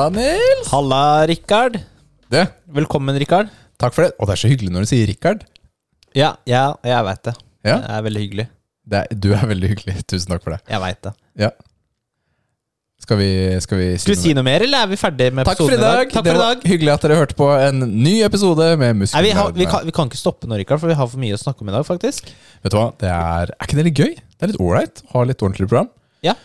Halla, Nils! Halla, Rikard. Det, Velkommen, Rikard. takk for det. Og det er så hyggelig når du sier Rikard. Ja, ja jeg veit det. Ja. Det er veldig hyggelig. Det er, du er veldig hyggelig. Tusen takk for det. Jeg veit det. Ja. Skal vi, skal vi Skal vi si noe mer, eller er vi ferdige med Takk episoden i dag. Takk det for i var dag. hyggelig at dere hørte på en ny episode med Muskelnerdene. vi, har, vi, kan, vi kan ikke stoppe nå, Rikard, for vi har for mye å snakke om i dag, faktisk. Vet du hva, det er, er ikke det litt gøy? Det er litt ålreit å ha litt ordentlig program. Ja.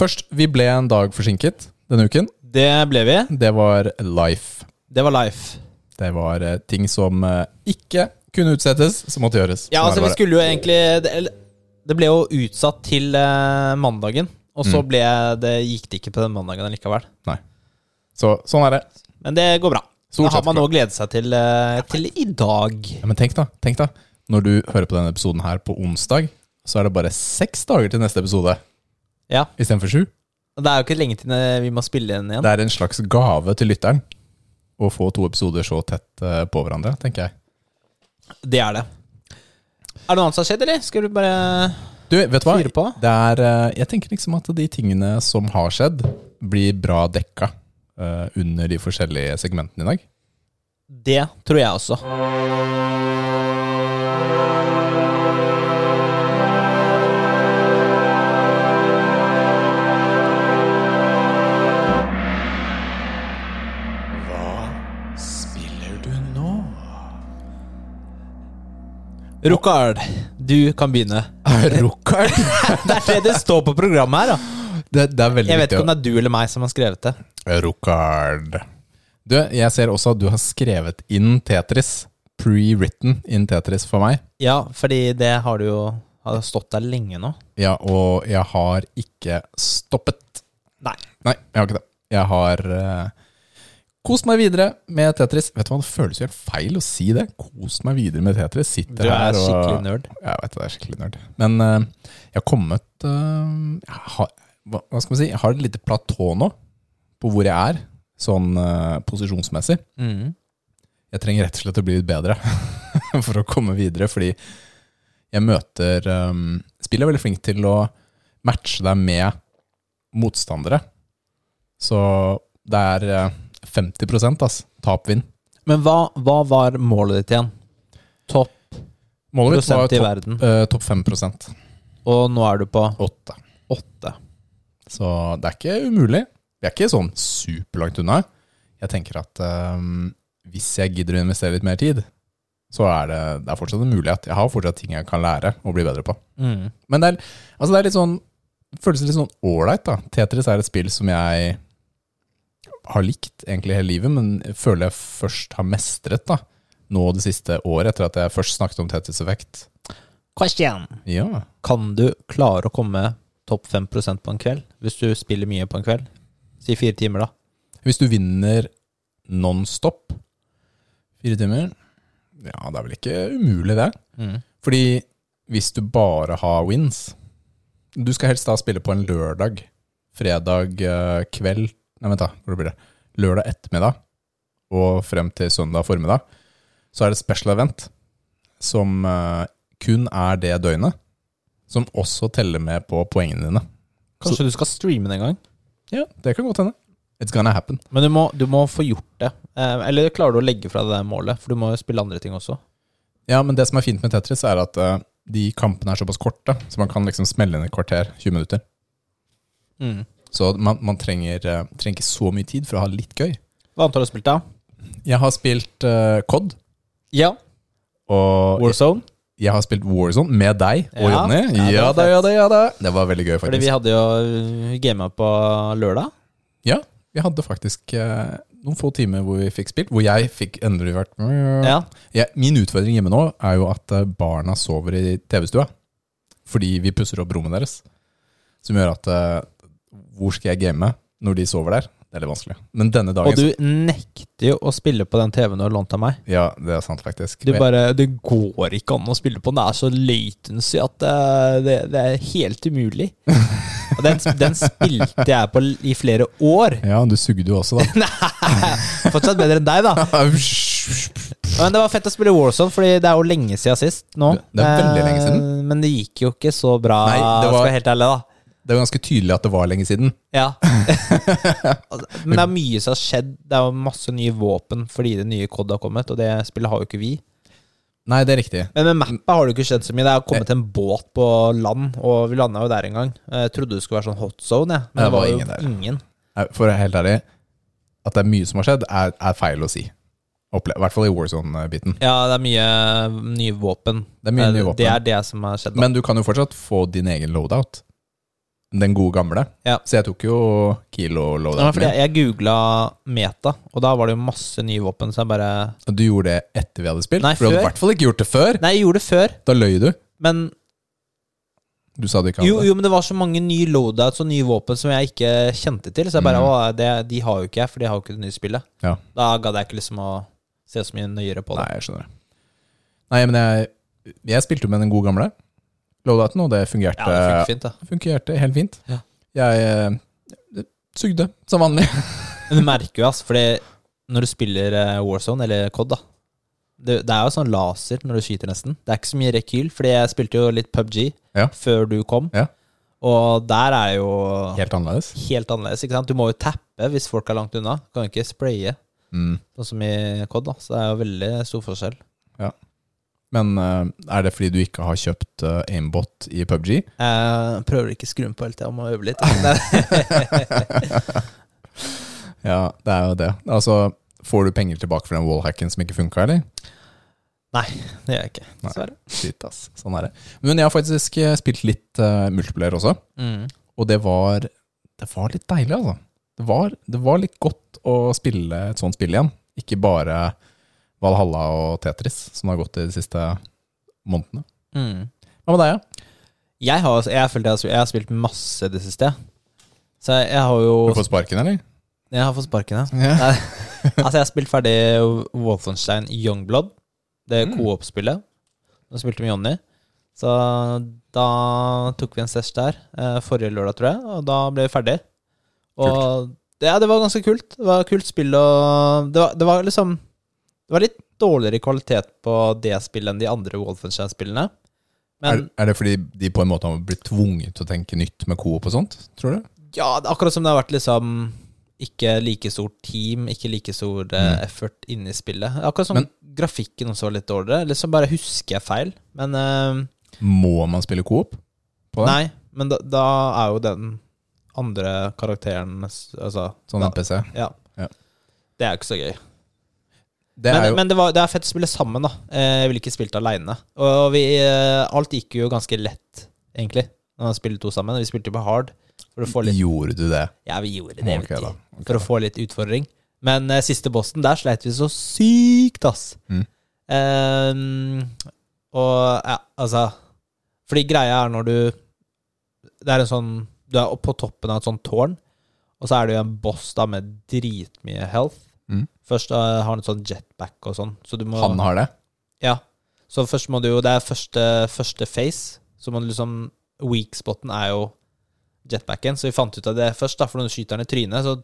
Først, vi ble en dag forsinket denne uken. Det ble vi. Det var life. Det var life. Det var eh, ting som eh, ikke kunne utsettes, som måtte gjøres. Ja, altså, vi skulle jo egentlig Det, ble jo utsatt til eh, mandagen, og så Mm. ble det, gikk det ikke på den mandagen likevel. Så, sånn er det. Men det går bra. Stort Da har man noe å glede seg til, til i dag. Ja, men tenk da, tenk da. Når du hører på denne episoden her på onsdag, så er det bare seks dager til neste episode Ja. istedenfor sju. Og Det er jo ikke lenge til vi må spille den igjen. Det er en slags gave til lytteren å få to episoder så tett eh, på hverandre, tenker jeg. Det er det. Er det noe annet som har skjedd, eller? Skal du bare Du, vet du hva? på? Det er, eh, jeg tenker liksom at de tingene som har skjedd, blir bra dekka eh, under de forskjellige segmentene i dag. Det tror jeg også. Rokard, du kan begynne. Rukard? Det er det det står på programmet her, da. Det, det er veldig Jeg vet ikke om det er du eller meg som har skrevet det. Rukard. Du, jeg ser også at du har skrevet inn Tetris. Pre-written in Tetris for meg. Ja, fordi det har du jo har stått der lenge nå. Ja, og jeg har ikke stoppet. Nei. Nei, jeg har ikke det. Jeg har eh, kost meg videre med Tetris. Vet du hva, det føles jo helt feil å si det. Kost meg videre med Tetris. Sitter Du er og skikkelig nerd. Jeg vet det, det er skikkelig nerd. Men uh, jeg har kommet uh, jeg har, hva, skal man si? Jeg har et lite platå nå på hvor jeg er, sånn uh, posisjonsmessig. Mm. Jeg trenger rett og slett å bli litt bedre for å komme videre, fordi jeg møter um, Spillet er veldig flink til å matche deg med motstandere. Så det er 50 ass, tap-vinn. Men hva, hva var målet ditt igjen? Topp Målet mitt var i verden. Uh, topp 5% Og nå er du på 8 åtte. Så det er ikke umulig. Vi er ikke sånn superlangt unna. Jeg tenker at um, hvis jeg gidder å investere litt mer tid, så er det, det er fortsatt en mulighet. Jeg har fortsatt ting jeg kan lære og bli bedre på. Mm. Men det er, altså det er litt sånn det føles litt sånn ålreit, da. Tetris er et spill som jeg har likt egentlig hele livet, men føler jeg først har mestret da. nå det siste året, etter at jeg først snakket om tetthetseffekt. Question. Ja. Kan du klare å komme topp 5% på en kveld? Hvis du spiller mye på en kveld? Si fire timer, da. Hvis du vinner non-stop fire timer Ja, det er vel ikke umulig, det. Mm. Fordi hvis du bare har wins Du skal helst da spille på en lørdag, fredag eh, kveld Nei, vent, da. Hvor blir det? Lørdag ettermiddag og frem til søndag formiddag. Så er det special event som eh, kun er det døgnet. Som også teller med på poengene dine. Kanskje du skal streame det en gang? Ja, det kan godt hende. It's gonna happen. Men du må, du må få gjort det. Eh, eller klarer du å legge fra deg det målet? For du må jo spille andre ting også. Ja, men det som er fint med Tetris, er at eh, de kampene er såpass korte, så man kan liksom smelle inn et kvarter, 20 minutter. Mm. Så man, man trenger, eh, trenger ikke så mye tid for å ha litt gøy. Hva annet har du spilt, da? Jeg har spilt uh, COD, Ja. og Warzone. jeg, har spilt Warzone med deg og Ja. Jonny. Ja, det Ja, var da, fett. ja da, ja da. Det var veldig gøy, Fordi faktisk. vi hadde jo gama på lørdag. Ja, vi hadde faktisk eh, noen få timer hvor vi fikk spilt, hvor jeg fikk endelig vært Ja. Ja, Min utfordring hjemme nå er jo at eh, barna sover i TV-stua. Fordi vi pusser opp rommet deres. Som gjør at eh, Hvor skal jeg game når de sover der? Det er litt vanskelig. Men denne dagen Og du nekter jo å spille på den TV-en du har lånt av meg. Ja, det er sant, faktisk. Du bare, Det går ikke an å spille på den. Det er så latency at det, det, det er helt umulig. Og den, den spilte jeg på i flere år. Ja, du sugde jo også, da. Fortsatt bedre enn deg, da. Men det var fett å spille Warzone, Fordi det er jo lenge siden sist nå. Det er veldig lenge siden. Eh, Men det gikk jo ikke så bra, Nei, det var- skal jeg helt ærlig, da. Det er jo ganske tydelig at det var lenge siden. Ja. Altså, Men det er mye som har skjedd. Det er jo masse nye våpen fordi det nye COD har kommet, og det spillet har jo ikke vi. Nei, det er riktig. Men med mappa har det ikke skjedd så mye. Det har kommet en båt på land, og vi landa jo der en gang. Jeg trodde det skulle være sånn hot zone, jeg. Men Det det var ingen jo ingen der. ingen. Nei, For å være helt ærlig, at det er mye som har skjedd, er, er feil å si. Opple I hvert fall i Warzone-biten. Ja, det er mye nye våpen. Det er mye nye våpen. Det er det som har skjedd. da. Men du kan jo fortsatt få din egen loadout. Den gode gamle. Ja. Så jeg tok jo Ja, kilo-loadouten fordi min. jeg googla meta, og da var det jo masse nye våpen. Så jeg bare du gjorde det etter vi hadde spilt? Nei, for du hadde i hvert fall ikke gjort det før. Nei, jeg gjorde det før, Da løy du. men Du sa du ikke hadde jo, jo, men det var så mange nye loadouts og nye våpen som jeg ikke kjente til. Så jeg bare Mm. Å, det, de har jo ikke jeg, for de har jo ikke det nye spillet. Ja. Da gadd jeg ikke liksom å se så mye nøyere på det. Nei, jeg skjønner det. Nei, men jeg, jeg spilte jo med den gode gamle loadouten, og det fungerte, Ja, det fungerte fint, da. fungerte helt fint. Ja. Jeg eh, sugde som vanlig. Men du merker jo, ass, fordi når du spiller eh, Warzone, eller COD, da det, det er jo sånn laser når du skyter, nesten. Det er ikke så mye rekyl, fordi jeg spilte jo litt PubG Ja. før du kom. Ja. Og der er jo Helt annerledes. helt annerledes. ikke sant? Du må jo tappe hvis folk er langt unna. Du kan ikke spraye, Mm. sånn som i COD. da Så det er jo veldig stor forskjell. Men eh, er det fordi du ikke har kjøpt eh, aimbot i PubG? Jeg prøver ikke å skru den på hele tida, må øve litt. Ja, det er jo det. Altså, får du penger tilbake for den wallhacken som ikke funka, eller? Nei, det gjør jeg ikke, dessverre. Shit, ass. Sånn er det. Men jeg har faktisk eh, spilt litt uh, multiplayer også, Mm. og det var, det var litt deilig, altså. Det var, det var litt godt å spille et sånt spill igjen. Ikke bare Valhalla og Tetris, som har gått de siste månedene. Mm. Hva med deg, ja? Jeg har, jeg, jeg, har, jeg har spilt masse det siste. Så jeg har jo Du får sparken, eller? Jeg har fått sparken, ja. Ja. Altså, jeg har spilt ferdig Wolfenstein Youngblood, det Mm. co-op-spillet. Da spilte vi med Jonny. Så da tok vi en sesj der eh, forrige lørdag, tror jeg, og da ble vi ferdig. Og kult. ja, det var ganske kult. Det var kult spill, og det var, det var liksom Det var litt dårligere kvalitet på det spillet enn de andre Wolfenstein-spillene. Er, er det fordi de på en måte har blitt tvunget til å tenke nytt med coop og sånt, tror du? Ja, det er akkurat som det har vært liksom ikke like stort team, ikke like stor eh, Mm. effort inni spillet. Akkurat som Men- grafikken også var litt dårligere. Eller så bare husker jeg feil. Men uh, Må man spille coop på det? Nei, men da, da er jo den andre karakteren Altså Sånn NPC? Ja. Ja. Det er ikke så gøy. Det men jo men det, var, det er fett å spille sammen, da. Eh, Jeg ville ikke spilt aleine. Og vi, eh, alt gikk jo ganske lett, egentlig, når man spilte to sammen. Vi spilte jo på hard. For å få litt Gjorde du det? Ja, vi gjorde det. Okay, vet du. da. Ok, for å få litt utfordring. Men uh, siste bossen, der sleit vi så sykt, ass. Mm. Ehm, og ja, altså Fordi greia er når du Det er en sånn Du er på toppen av et sånt tårn, og så er det jo en boss da med dritmye health. Først eh, har han et sånn jetpack og sånn, så du må Han har det? Ja. Så først må du jo Det er første, første face, så må du liksom Weak-spoten er jo jetpacken, så vi fant ut av det først, da, for når du skyter den i trynet, så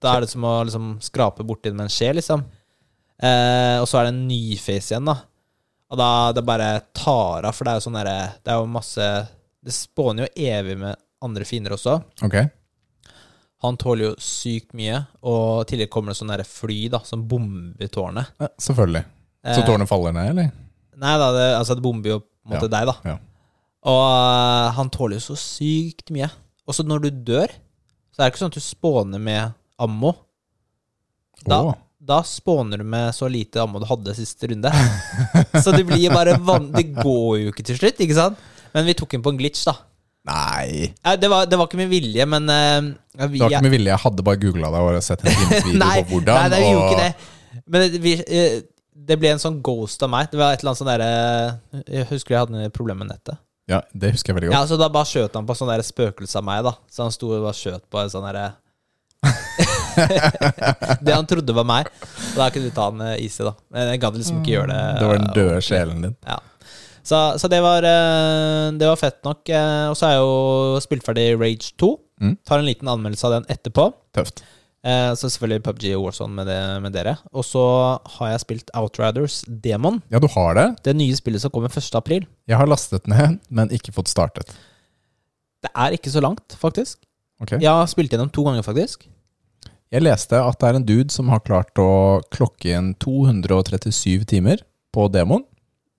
da er det som å liksom skrape borti den med en skje, liksom. Eh, og så er det en ny face igjen, da. Og da det bare tar av, for det er jo sånn derre Det er jo masse Det spåner jo evig med andre fiender også. Ok. Han tåler jo sykt mye, og tidligere kommer det sånne fly da som bomber tårnet. Ja, selvfølgelig. Så Eh, tårnet faller ned, eller? Nei da, det, altså det bomber jo på en måte Ja, deg, da. ja. Og uh, han tåler jo så sykt mye. Og så når du dør, så er det ikke sånn at du spåner med ammo. Da, oh. da spåner du med så lite ammo du hadde siste runde. så det blir bare vann... Det går jo ikke til slutt, ikke sant? Men vi tok den på en glitch, da. Nei. Ja, det, var, det var ikke med vilje, men uh, ja, vi, Det var ikke med vilje. Jeg hadde bare googla deg og sett en video nei, på hvordan. nei, det gjorde og- ikke det. Men det, vi, eh, det ble en sånn ghost av meg. Det var et eller annet sånn derre Jeg husker jeg hadde problemer med nettet. Ja, det husker jeg veldig godt. Ja, så da bare skjøt han på sånn spøkelse av meg, da. Så han sto og bare skjøt på en sånn derre Det han trodde var meg. Og da kunne du ta han eh, easy, da. Men jeg gadd liksom ikke gjøre det. Det var den døde sjelen din. Ja. Så, så det var eh, Det var fett nok. eh, Og så er jeg jo spilt ferdig Rage 2. Mm. Tar en liten anmeldelse av den etterpå. Tøft. Eh, Så selvfølgelig PubG og Warzone med, det, med dere. Og så har jeg spilt Outriders Demon. Ja, du har det. Det nye spillet som kommer 1. april. Jeg har lastet ned, men ikke fått startet. Det er ikke så langt, faktisk. Okay. Jeg har spilt gjennom to ganger, faktisk. Jeg leste at det er en dude som har klart å klokke inn 237 timer på Demon.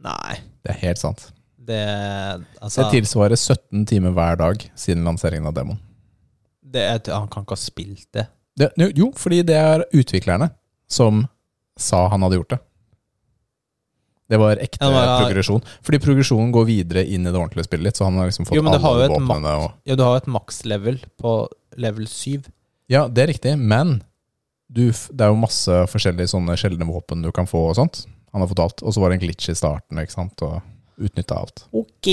Nei, Det er helt sant. det Altså, Det tilsvarer 17 timer hver dag siden lanseringen av demoen. det, er- han kan ikke ha spilt det. Det, jo, fordi det er utviklerne som sa han hadde gjort det. Det var ekte Ja, men progresjon. Fordi progresjonen går videre inn i det ordentlige spillet litt, så han har liksom fått Jo, men har alle våpnene. Og, Ja, du har jo et maks-level på level 7. ja, det er riktig, men du, det er jo masse forskjellige sånne sjeldne våpen du kan få og sånt. Han har fått alt. Og så var det en glitch i starten, ikke sant, og utnytta alt. Ok,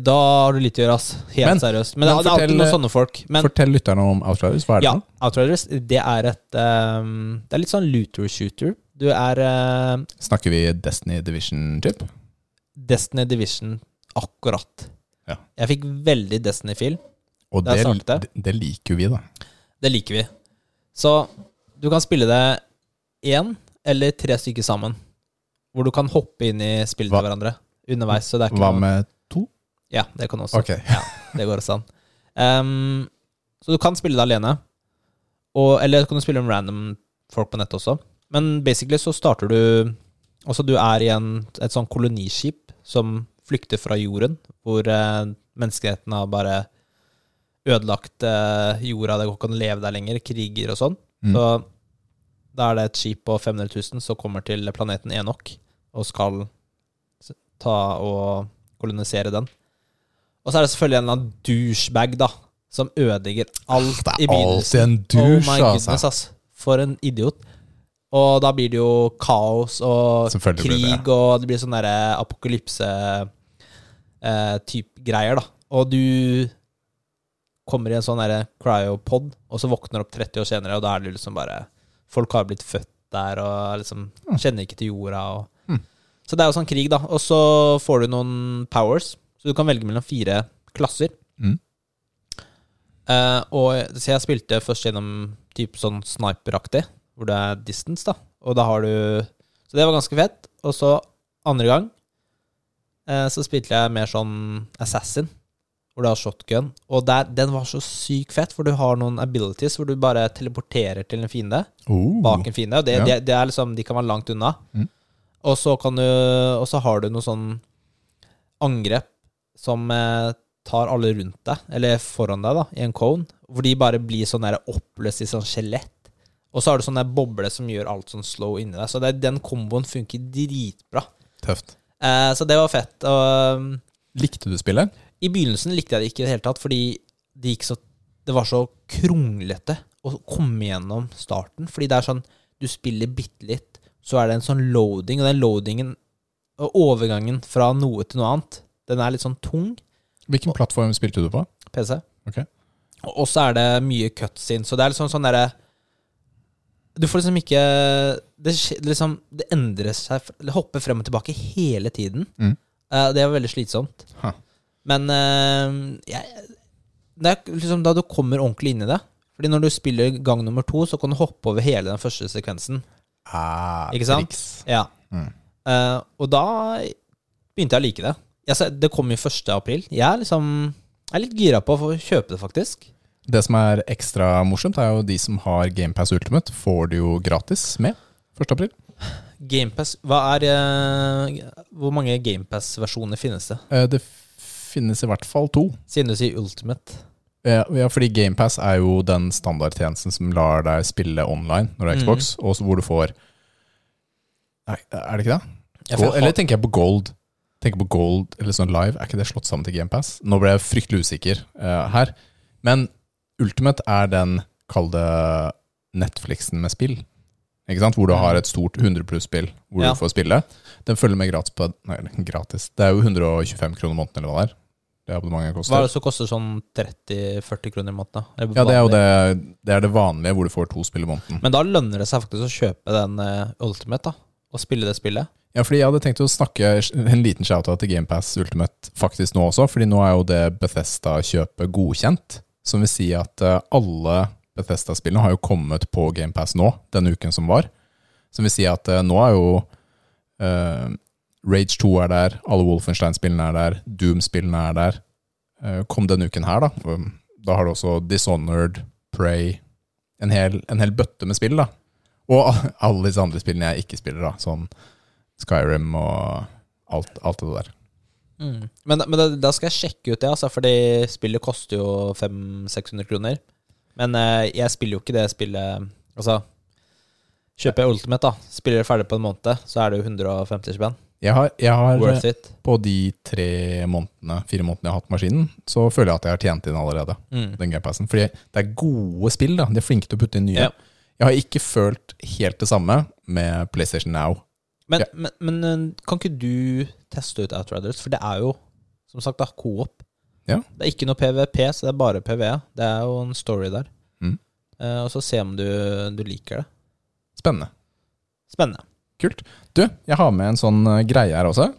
da har du litt å gjøre, ass. Helt Men- seriøst. Men, men det, det er alltid noen sånne folk. Men Fortell lytterne om Outriders. Hva er det? ja, for? Outriders, det er et um, Det er litt sånn looter-shooter. Du er uh, Snakker vi Destiny Division-chip? Destiny Division akkurat. Ja. Jeg fikk veldig Destiny-feel. Og Det det, det, det liker jo vi, da. Det liker vi. Så du kan spille det én eller tre stykker sammen. Hvor du kan hoppe inn i spillet til hverandre underveis. Så det er ikke Hva noe- med to? Ja, det kan også. Ok. Ja, det går også an. Um, så du kan spille det alene. Og, eller kan du spille med random folk på nett også. Men basically så starter du Altså du er i en, et sånn koloniskip som flykter fra jorden, hvor eh, menneskeheten har bare ødelagt eh, jorda, det går ikke an å leve der lenger, kriger og sånn. Mm. Så da er det et skip på 500 000 som kommer til planeten Enok og skal ta og kolonisere den. Og så er det selvfølgelig en eller annen douchebag, da, som ødelegger alt Det er alltid en Oh douche, altså. goodness, ass. For en idiot. Og da blir det jo kaos og krig, det og det blir sånn derre apokalypse-type greier, da. Og du kommer i en sånn derre cryopod, og så våkner du opp 30 år senere, og da er det liksom bare Folk har blitt født der og liksom kjenner ikke til jorda og. Så det er jo sånn krig, da. Og så får du noen powers, så du kan velge mellom fire klasser. Mm. Uh, og Så jeg spilte først gjennom type sånn sniperaktig, hvor det er distance, da. Og da har du Så det var ganske fett. Og så andre gang uh, så spilte jeg mer sånn assassin, hvor du har shotgun. Og der, den var så sykt fett, for du har noen abilities hvor du bare teleporterer til en fiende Oh. bak en fiende. Og det, Ja. det, det er liksom, de kan være langt unna. Mm. Og så kan du Og så har du noe sånn angrep som eh, tar alle rundt deg, eller foran deg, da, i en cone. Hvor de bare blir sånn der oppløst i sånn skjelett. Og så har du sånn der boble som gjør alt sånn slow inni deg. Så det, den komboen funker dritbra. Tøft. Eh, så det var fett. Og um, Likte du spillet? i begynnelsen likte jeg det ikke i det hele tatt, fordi det gikk så Det var så kronglete å komme gjennom starten. Fordi det er sånn Du spiller bitte litt, så er det en sånn loading, og den loadingen og overgangen fra noe til noe annet, den er litt sånn tung. Hvilken plattform spilte du på? PC. Ok. Og så er det mye cutscene, så det er liksom sånn derre Du får liksom ikke Det, liksom Det endrer seg Det hopper frem og tilbake hele tiden. Mm. Eh, det er veldig slitsomt. Ha. Men eh, jeg, liksom da du kommer ordentlig inn i det Fordi når du spiller gang nummer to, så kan du hoppe over hele den første sekvensen. Ah, Ikke sant? triks. Ja. Mm. Uh, og da begynte jeg å like det. Jeg, det kom jo 1. april. Jeg er liksom Jeg er litt gira på å kjøpe det, faktisk. Det som er ekstra morsomt, er jo de som har GamePass Ultimate, får det jo gratis med 1. april. GamePass Hva er uh, Hvor mange GamePass-versjoner finnes det? Uh, Det finnes i hvert fall to. Siden du sier Ultimate. Ja, fordi GamePass er jo den standardtjenesten som lar deg spille online når du har Xbox, Xbox, og så hvor du får Nei, er det ikke det? Gold, eller tenker jeg på Gold? Tenker på Gold eller sånn live, er ikke det slått sammen til GamePass? Nå ble jeg fryktelig usikker uh, her. Men Ultimate er den, kall det Netflixen med spill. Ikke sant? Hvor du har et stort 100 pluss-spill hvor Ja. du får spille. Den følger med gratis på Nei, gratis. Det er jo 125 kroner måneden, eller hva det er. Det abonnementet koster. Hva er det som koster sånn 30-40 kroner i måneden? Ja, det er jo det, det er det vanlige, hvor du får to spill i måneden. Men da lønner det seg faktisk å kjøpe den eh, Ultimate, da. Og spille det spillet. Ja, fordi jeg hadde tenkt å snakke en liten shout-out til GamePass Ultimate faktisk nå også, fordi nå er jo det Bethesda-kjøpet godkjent. Som vil si at eh, alle Bethesda-spillene har jo kommet på GamePass nå, denne uken som var. Som vil si at eh, nå er jo eh, Rage 2 er der, alle Wolfenstein-spillene er der, Doom-spillene er der. eh, kom denne uken her, da. Da har du også Dishonored, Prey En hel, en hel bøtte med spill, da. Og alle disse andre spillene jeg ikke spiller, da. Sånn Skyrim og alt, alt det der. Mm. Men, men da skal jeg sjekke ut det, altså, fordi spillet koster jo 500-600 kroner. Men eh, jeg spiller jo ikke det spillet Altså, kjøper jeg Ultimate, da, spiller det ferdig på en måned, så er det jo 150 spenn. Jeg har, jeg har it. på de tre månedene, fire månedene jeg har hatt maskinen, så føler jeg at jeg har tjent inn allerede. Mm. den gamepassen. Fordi det er gode spill, da. De er flinke til å putte inn nye. Ja. Jeg har ikke følt helt det samme med PlayStation Now. Men, Ja. men, men eh, kan ikke du teste ut Outriders? For det er jo, som sagt, da, co-op. Ja. Det er ikke noe PVP, så det er bare PVE. Det er jo en story der. Mm. Uh, og så se om du, du liker det. Spennende. Spennende. Kult. Du, jeg har med en sånn eh, greie her også.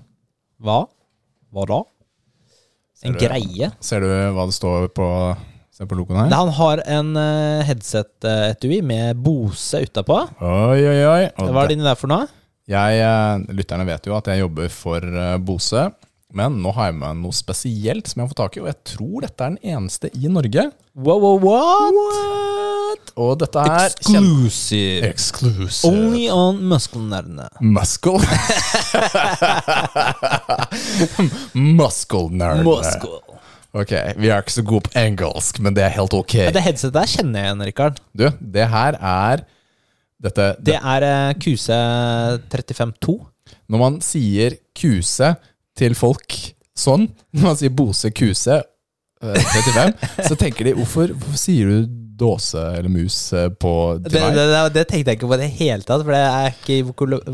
Hva? Hva da? Ser En du- greie? Ser du hva det står på, på logoen her? Han har en uh, headset-etui med Bose utapå. Oi, oi, oi. Og Hva er det- inni der for noe? jeg, eh, lytterne vet jo at jeg jobber for uh, Bose, men nå har jeg med noe spesielt som jeg har fått tak i, og jeg tror dette er den eneste i Norge. Wow, wow, what? What? Og dette her Exclusive. Exclusive. Only on muskelnerdene. Muskel? muskelnerdene. Muskel. Ok, vi er ikke så gode på engelsk, men det er helt ok. Ja, det headsetet der kjenner jeg igjen, Rikard. Du, det her er dette, Det er Kuse QC352. Når man sier kuse til folk sånn, når man sier Bose kuse eh, 35, så tenker de hvorfor, hvorfor sier du dåse eller mus eh, på Det, til det, meg? det, det tenkte jeg ikke på i det hele tatt, for det er ikke i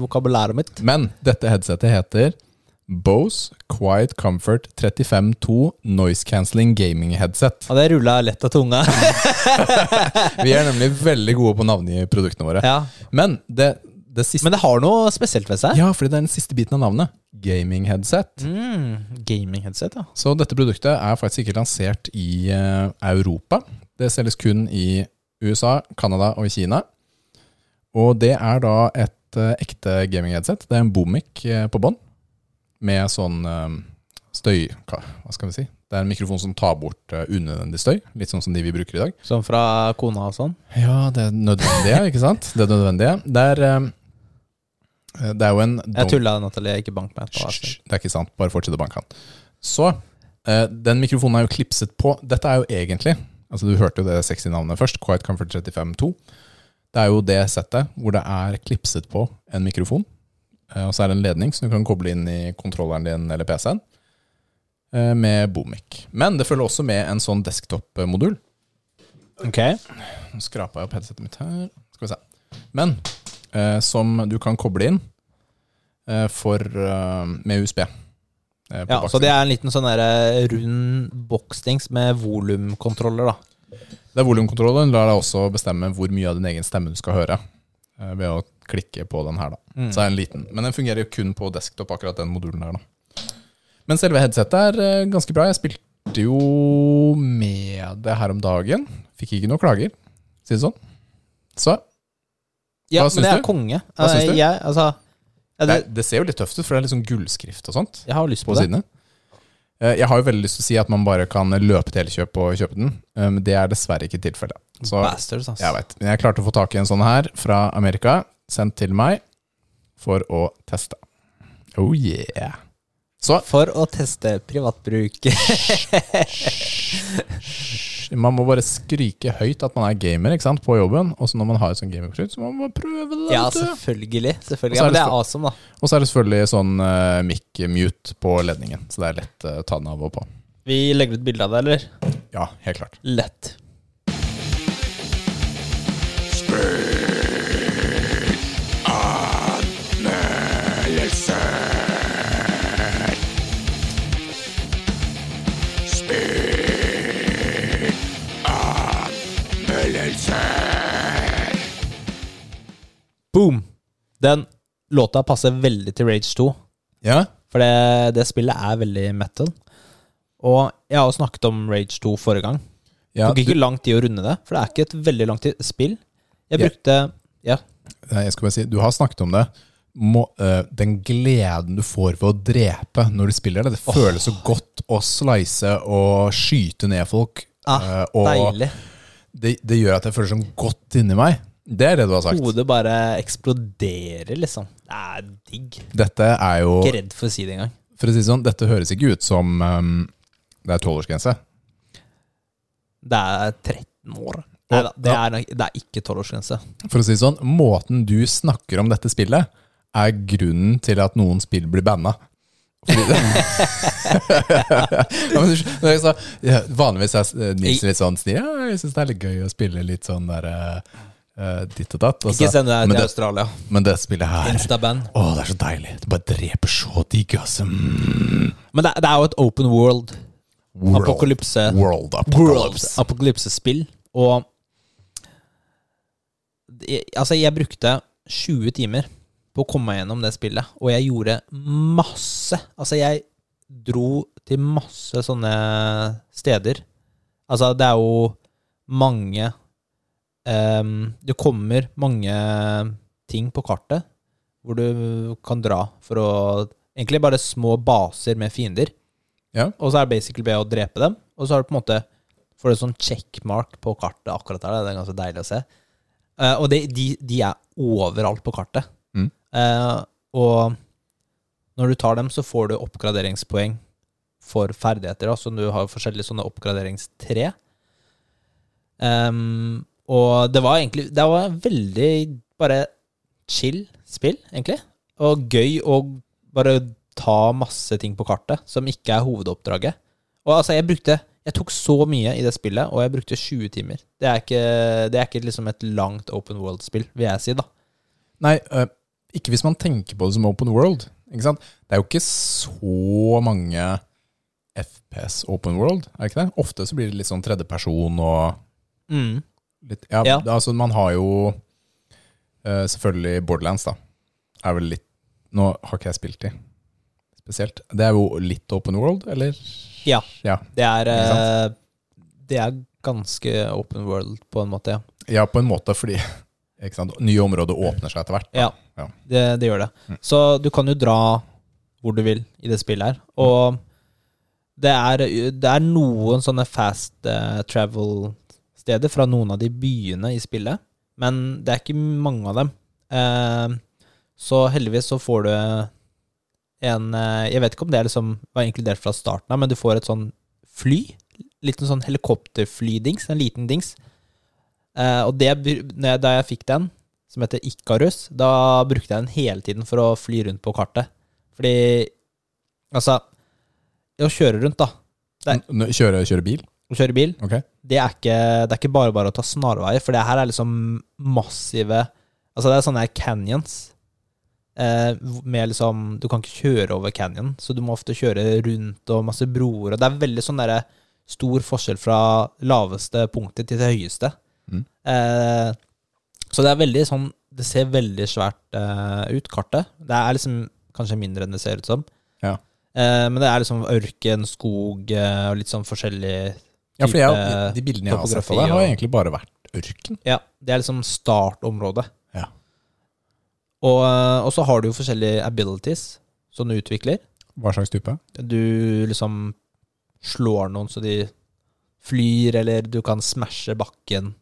vokabulæret mitt. Men dette headsetet heter Bose Quiet Comfort 35.2 Noise Cancelling Gaming Headset. Og det rulla lett av tunga. Vi er nemlig veldig gode på å navngi produktene våre. ja. Men det, det siste Men det har noe spesielt ved seg. Ja, fordi det er den siste biten av navnet. Gaming headset. Mm, Gaming-headset, ja. Så dette produktet er faktisk ikke lansert i eh, Europa. Det selges kun i USA, Canada og Kina. Og det er da et eh, ekte gaming headset. Det er en Bomic eh, på bånn, med sånn eh, støy... Hva, skal vi si? Det er en mikrofon som tar bort unødvendig støy, litt sånn som de vi bruker i dag. Som fra kona og sånn. Ja, det er nødvendige, ikke sant? Det er nødvendige. Det er, det er jo en Jeg tulla, Natalie. Ikke bank meg. Hysj. Det er ikke sant. Bare fortsett å banke han. Så, den mikrofonen er jo klipset på. Dette er jo egentlig Altså Du hørte jo det sexy navnet først. Quiet Comfort 35.2. Det er jo det settet hvor det er klipset på en mikrofon. Eh, og så er det en ledning som du kan koble inn i kontrolleren din eller PC-en. eh, Med Bomic. Men det følger også med en sånn desktop-modul. Ok. Nå skrapa jeg opp headsetet mitt her. Skal vi se. Men eh, som du kan koble inn eh, for, eh, med USB. Eh, Ja, så det er en liten sånn der, eh, rund boksdings med volumkontroller, da. Det er volumkontrollen. lar deg også bestemme hvor mye av din egen stemme du skal høre. eh, Ved å klikke på den her, da. Mm. Så er den liten. Men den fungerer jo kun på desktop, akkurat den modulen der, da. Men selve headsetet er ganske bra. Jeg spilte jo med det her om dagen. Fikk ikke noe klager, si det sånn. Så hva Ja, Hva men syns det er konge. Hva syns du? Jeg, altså, ja, det, det, ser jo litt tøft ut, for det er litt sånn gullskrift og sånt. jeg har lyst på på det. sidene. Eh, Jeg har jo veldig lyst til å si at man bare kan løpe til Elkjøp og kjøpe den, eh, men det er dessverre ikke tilfellet. Så Bastards, ass. jeg vet. Men jeg klarte å få tak i en sånn her fra Amerika, sendt til meg for å teste. Oh yeah. Så For å teste privatbruk. man må bare skrike høyt at man er gamer ikke sant, på jobben, og så når man har et sånt gamerprodukt, så må man bare prøve det. ja, selvfølgelig. selvfølgelig. Ja, men det er awesome, da. Og så er det selvfølgelig sånn uh, mic-mute på ledningen, så det er lett å å ta den av og på. Vi legger ut bilde av det, eller? Ja, helt klart. Lett. Boom! Den låta passer veldig til Rage 2. Ja, For det, det spillet er veldig metal. Og jeg har jo snakket om Rage 2 forrige gang. Ja tok ikke lang tid å runde det, for det er ikke et veldig langt spill. Jeg brukte Ja. Nei, Jeg skal bare si, Du har snakket om det. må, eh, den gleden du får ved å drepe når du spiller det, det føles så godt å slice og skyte ned folk. Ah, eh, og Deilig. det, det gjør at jeg føler sånn godt inni meg. Det er det du har sagt. Hodet bare eksploderer, liksom. Det er digg. Dette er jo Ikke redd for å si det engang. For å si det sånn, dette høres ikke ut som um, det er tolvårsgrense. Det er 13 år. Nei da, det det er ikke tolvårsgrense. For å si det sånn, måten du snakker om dette spillet, er grunnen til at noen spill blir banna. Det ja, sa, ja, Vanligvis er eh, Nils litt sånn snill. Ja, jeg syns det er litt gøy å spille litt sånn der eh, ditt og datt. og Ikke send deg til det, Australia. men det spillet her Instaband. Å, det er så deilig. Det bare dreper så digg, altså. Mm. Men det, det er jo et open world World, apokalypse world apocalypse. apokalypsespill. Og det- Altså, jeg brukte 20 timer på å komme meg gjennom det spillet, og jeg gjorde masse. Altså, jeg dro til masse sånne steder. Altså, det er jo mange ehm, Det kommer mange ting på kartet hvor du kan dra for å Egentlig bare små baser med fiender. Ja. Og så er det basically bare å drepe dem. Og så har du på en måte Får du sånn checkmark på kartet akkurat der. Det er ganske deilig å se. Eh, og det, de, de er overalt på kartet. Mm. Eh, og når du tar dem, så får du oppgraderingspoeng for ferdigheter. Altså du har forskjellige sånne oppgraderingstre. Ehm, og det var egentlig Det var veldig bare chill spill, egentlig. Og gøy å bare ta masse ting på kartet som ikke er hovedoppdraget. Og altså, jeg brukte Jeg tok så mye i det spillet, og jeg brukte 20 timer. Det er ikke, det er ikke liksom et langt open world-spill, vil jeg si, da. Nei, øh, ikke hvis man tenker på det som open world. Ikke sant? Det er jo ikke så mange FPS open world, er det ikke det? Ofte så blir det litt sånn tredjeperson og Mm. Litt Ja, Ja. altså man har jo uh, selvfølgelig Borderlands, da. Er vel litt Nå har ikke jeg spilt de spesielt. Det er jo litt open world, eller? Ja. Ja, Det er, eh, det er ganske open world, på en måte, ja. ja på en måte, fordi nye områder åpner seg etter hvert. da. Ja, Ja. Det, det gjør det. Mm. Så du kan jo dra hvor du vil i det spillet her. Og det er, det er noen sånne fast eh, travel-steder fra noen av de byene i spillet, men det er ikke mange av dem. Eh, så heldigvis så får du en eh, Jeg vet ikke om det liksom var inkludert fra starten av, men du får et sånn fly. Litt sånn helikopterflydings. En liten dings. Eh, og det, da jeg fikk den, som heter Ikarus, da brukte jeg den hele tiden for å fly rundt på kartet. Fordi Altså, å kjøre rundt, da. Kjøre, kjøre bil? Å kjøre bil, Okay. det er ikke, det er ikke bare bare å ta snarveier, for det her er liksom massive Altså, det er sånne her canyons. Eh, med liksom Du kan ikke kjøre over canyon, så du må ofte kjøre rundt og masse broer. Og det er veldig sånn derre stor forskjell fra laveste punktet til det høyeste. Mm. Eh, så det er veldig sånn Det ser veldig svært eh, ut, kartet. Det er liksom kanskje mindre enn det ser ut som. Ja. Eh, men det er liksom ørken, skog eh, og litt sånn forskjellig Ja, for jeg, de bildene jeg har sett av deg, har egentlig bare vært ørken. Ja, det er liksom startområdet. Ja. Og, eh, og så har du jo forskjellige abilities som du utvikler. Hva slags type? Du liksom slår noen så de flyr, eller du kan smashe bakken,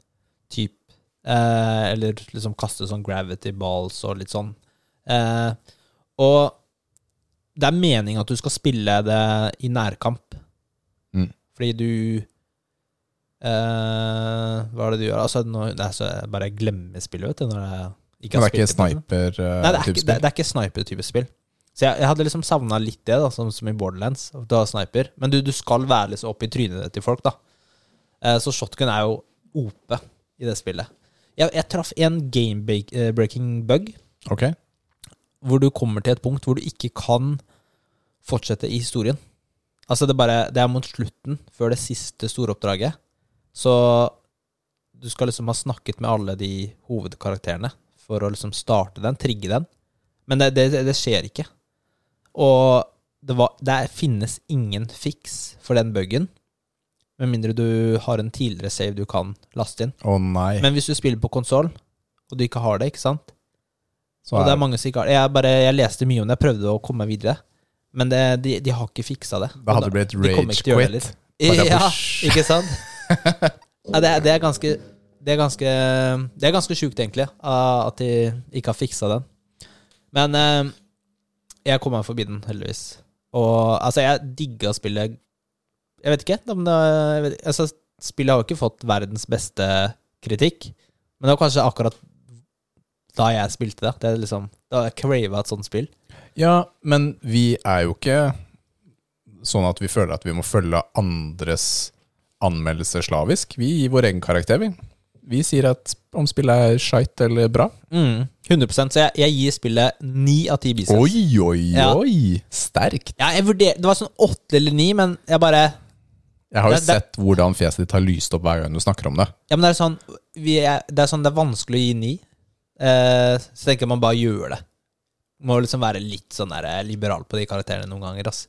typ. Eh, eller liksom kaste sånn gravity balls og litt sånn. Eh, og det er meninga at du skal spille det i nærkamp. Mm. Fordi du eh, Hva er det du gjør? Altså, nå, så jeg bare glemmer spillet, vet du. Når jeg ikke har det er ikke spilt det. Nei, det er ikke, sniper-type det, det er ikke sniper-type spill. Så jeg, jeg hadde liksom savna litt det, da, som, som i Borderlands. Du har sniper. Men du, du skal være liksom opp i trynet til folk, da. Uh, så shotgun er jo OP i det spillet. Jeg, jeg traff en game-breaking bug, Ok. hvor du kommer til et punkt hvor du ikke kan fortsette i historien. Altså, det, bare, det er mot slutten, før det siste store oppdraget. Så du skal liksom ha snakket med alle de hovedkarakterene for å liksom starte den, trigge den. Men det, det, det skjer ikke. Og det, var, det finnes ingen fiks for den bugen, med mindre du har en tidligere save du kan laste inn. Å nei. Men hvis du spiller på konsoll, og du ikke har det, ikke sant? Så og det er- mange som ikke har Jeg, bare, jeg leste mye om det, jeg prøvde å komme meg videre. Men det, de, de har ikke fiksa det. Da hadde det blitt det rage-quit. Ja, ikke sant? Ja, det, er, det er ganske Det er ganske Det er ganske sjukt, egentlig, at de ikke har fiksa den. Men eh, jeg kom meg forbi den, heldigvis. Og altså, jeg digga spillet Jeg vet ikke det jeg vet, altså, Spillet har jo ikke fått verdens beste kritikk, men det var kanskje akkurat da jeg spilte det. Det liksom Da jeg crava et sånt spill. Ja, men vi er jo ikke sånn at vi føler at vi må følge andres anmeldelser slavisk. Vi gir vår egen karakter, vi. Vi sier at om spillet er shite eller bra. Mm, 100 Så jeg, jeg gir spillet ni av ti biceps. Oi, oi, Ja. oi! Sterkt. Ja, jeg vurder, det var sånn åtte eller ni, men jeg bare Jeg har jo Det- det- sett hvordan fjeset ditt har lyst opp hver gang du snakker om det. Ja, men det er sånn vi er, Det er sånn det er vanskelig å gi ni. Eh, så tenker jeg man bare gjør det. Må liksom være litt sånn der eh, liberal på de karakterene noen ganger. ass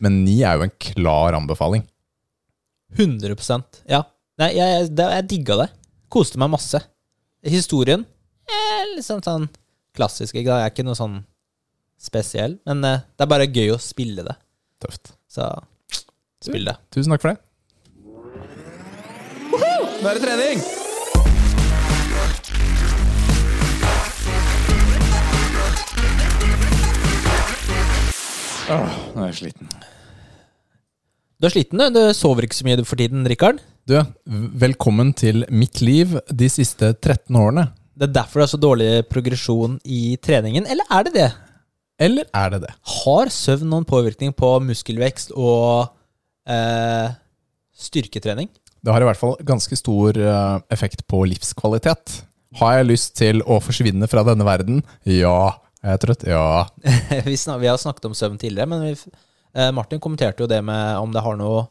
Men ni er jo en klar anbefaling. 100% Ja. Nei, jeg, det, jeg digga det. Koste meg masse. Historien er liksom sånn klassisk. Ikke? Jeg er ikke noe sånn spesiell, men eh, det er bare gøy å spille det. Tøft. Så spill det. Tusen takk for det. Nå er det trening! Åh, nå er jeg sliten. Du er sliten, du. Du sover ikke så mye for tiden, Rikard. Du, velkommen til mitt liv de siste 13 årene. Det er derfor det er så dårlig progresjon i treningen, eller er det det? Eller er det det? Har søvn noen påvirkning på muskelvekst og eh, styrketrening? Det har i hvert fall ganske stor eh, effekt på livskvalitet. Har jeg lyst til å forsvinne fra denne verden? Ja. Er jeg trøtt? Ja. vi, har snakket om søvn tidligere, men vi, Martin kommenterte jo det med om det har noe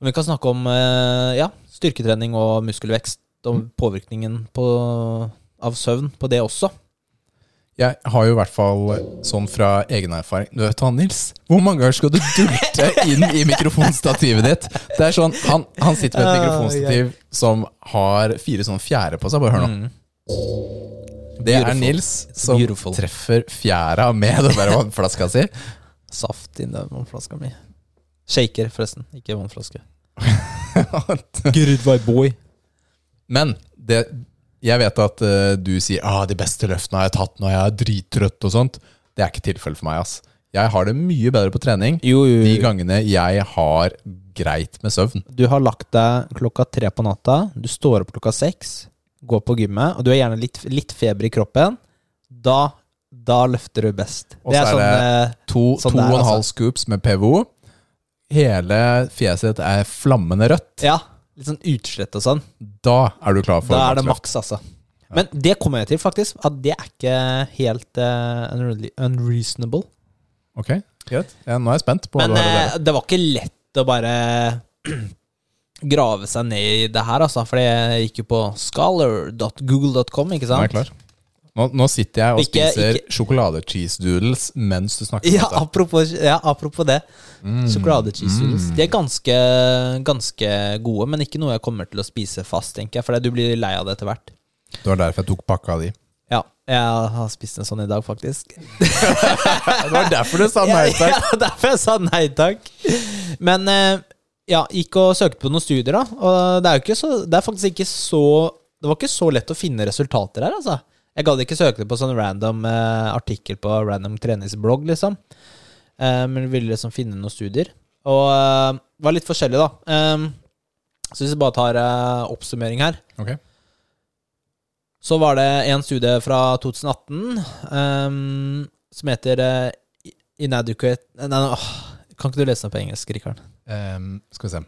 Om vi kan snakke om eh, ja, styrketrening og muskelvekst, og påvirkningen på, av søvn på det også. Jeg har jo i hvert fall sånn fra egen erfaring Du vet han, Nils? Hvor mange ganger skal du dulte inn i mikrofonstativet ditt? Det er sånn, Han, han sitter med et mikrofonstativ som har fire sånne fjære på seg. Bare hør nå. Mm. Det er Nils som beautiful. treffer fjæra med den der vannflaska si. Saft inni den vannflaska mi. Shaker, forresten. Ikke vannflaske. Good vibe boy. Men det, jeg vet at uh, du sier ah, de beste løftene har jeg tatt når jeg er drittrøtt og sånt. Det er ikke tilfellet for meg. ass. Jeg har det mye bedre på trening Jo, jo, de gangene jeg har greit med søvn. Du har lagt deg klokka tre på natta, du står opp klokka seks, går på gymmet, og du har gjerne litt, litt feber i kroppen. Da, da løfter du best. Og så er det eh, To, Sånn to og en halv altså. scoops med PVO. Hele fjeset ditt er flammende rødt. Ja, litt sånn utslett og sånn. Da er du klar for Da er det maks, altså. Men det kommer jeg til, faktisk. At det er ikke helt uh, unreasonable. Ok, greit. Ja, nå er jeg spent på hva Men du har å eh, det var ikke lett å bare grave seg ned i det her, altså. For jeg gikk jo på scholar.google.com, ikke sant? jeg klar. Nå, nå sitter jeg og Ikke- spiser sjokolade-cheese doodles mens du snakker Ja, apropos, ja, apropos det. Mm. Sjokolade-cheese doodles. Mm. De er ganske, ganske gode, men ikke noe jeg kommer til å spise fast, tenker jeg. For du blir lei av det etter hvert. Det var derfor jeg tok pakka di. Ja, jeg har spist en sånn i dag, faktisk. Det var derfor du sa nei takk. Ja, derfor jeg sa nei takk. Men eh, ja, gikk og søkte på noen studier, da. Og det er jo ikke så Det er faktisk ikke så Det var ikke så lett å finne resultater her, altså. Jeg gadd ikke søke på sånn random eh, artikkel på random treningsblogg, liksom. Eh, men ville liksom finne noen studier. Og eh, det var litt forskjellig, da. Eh, så hvis vi bare tar eh, oppsummering her Ok. så var det en studie fra 2018 eh, som heter eh, Inadequate Nei, nei, åh, Kan ikke du lese den på engelsk, Rikard? Ehm, skal vi se.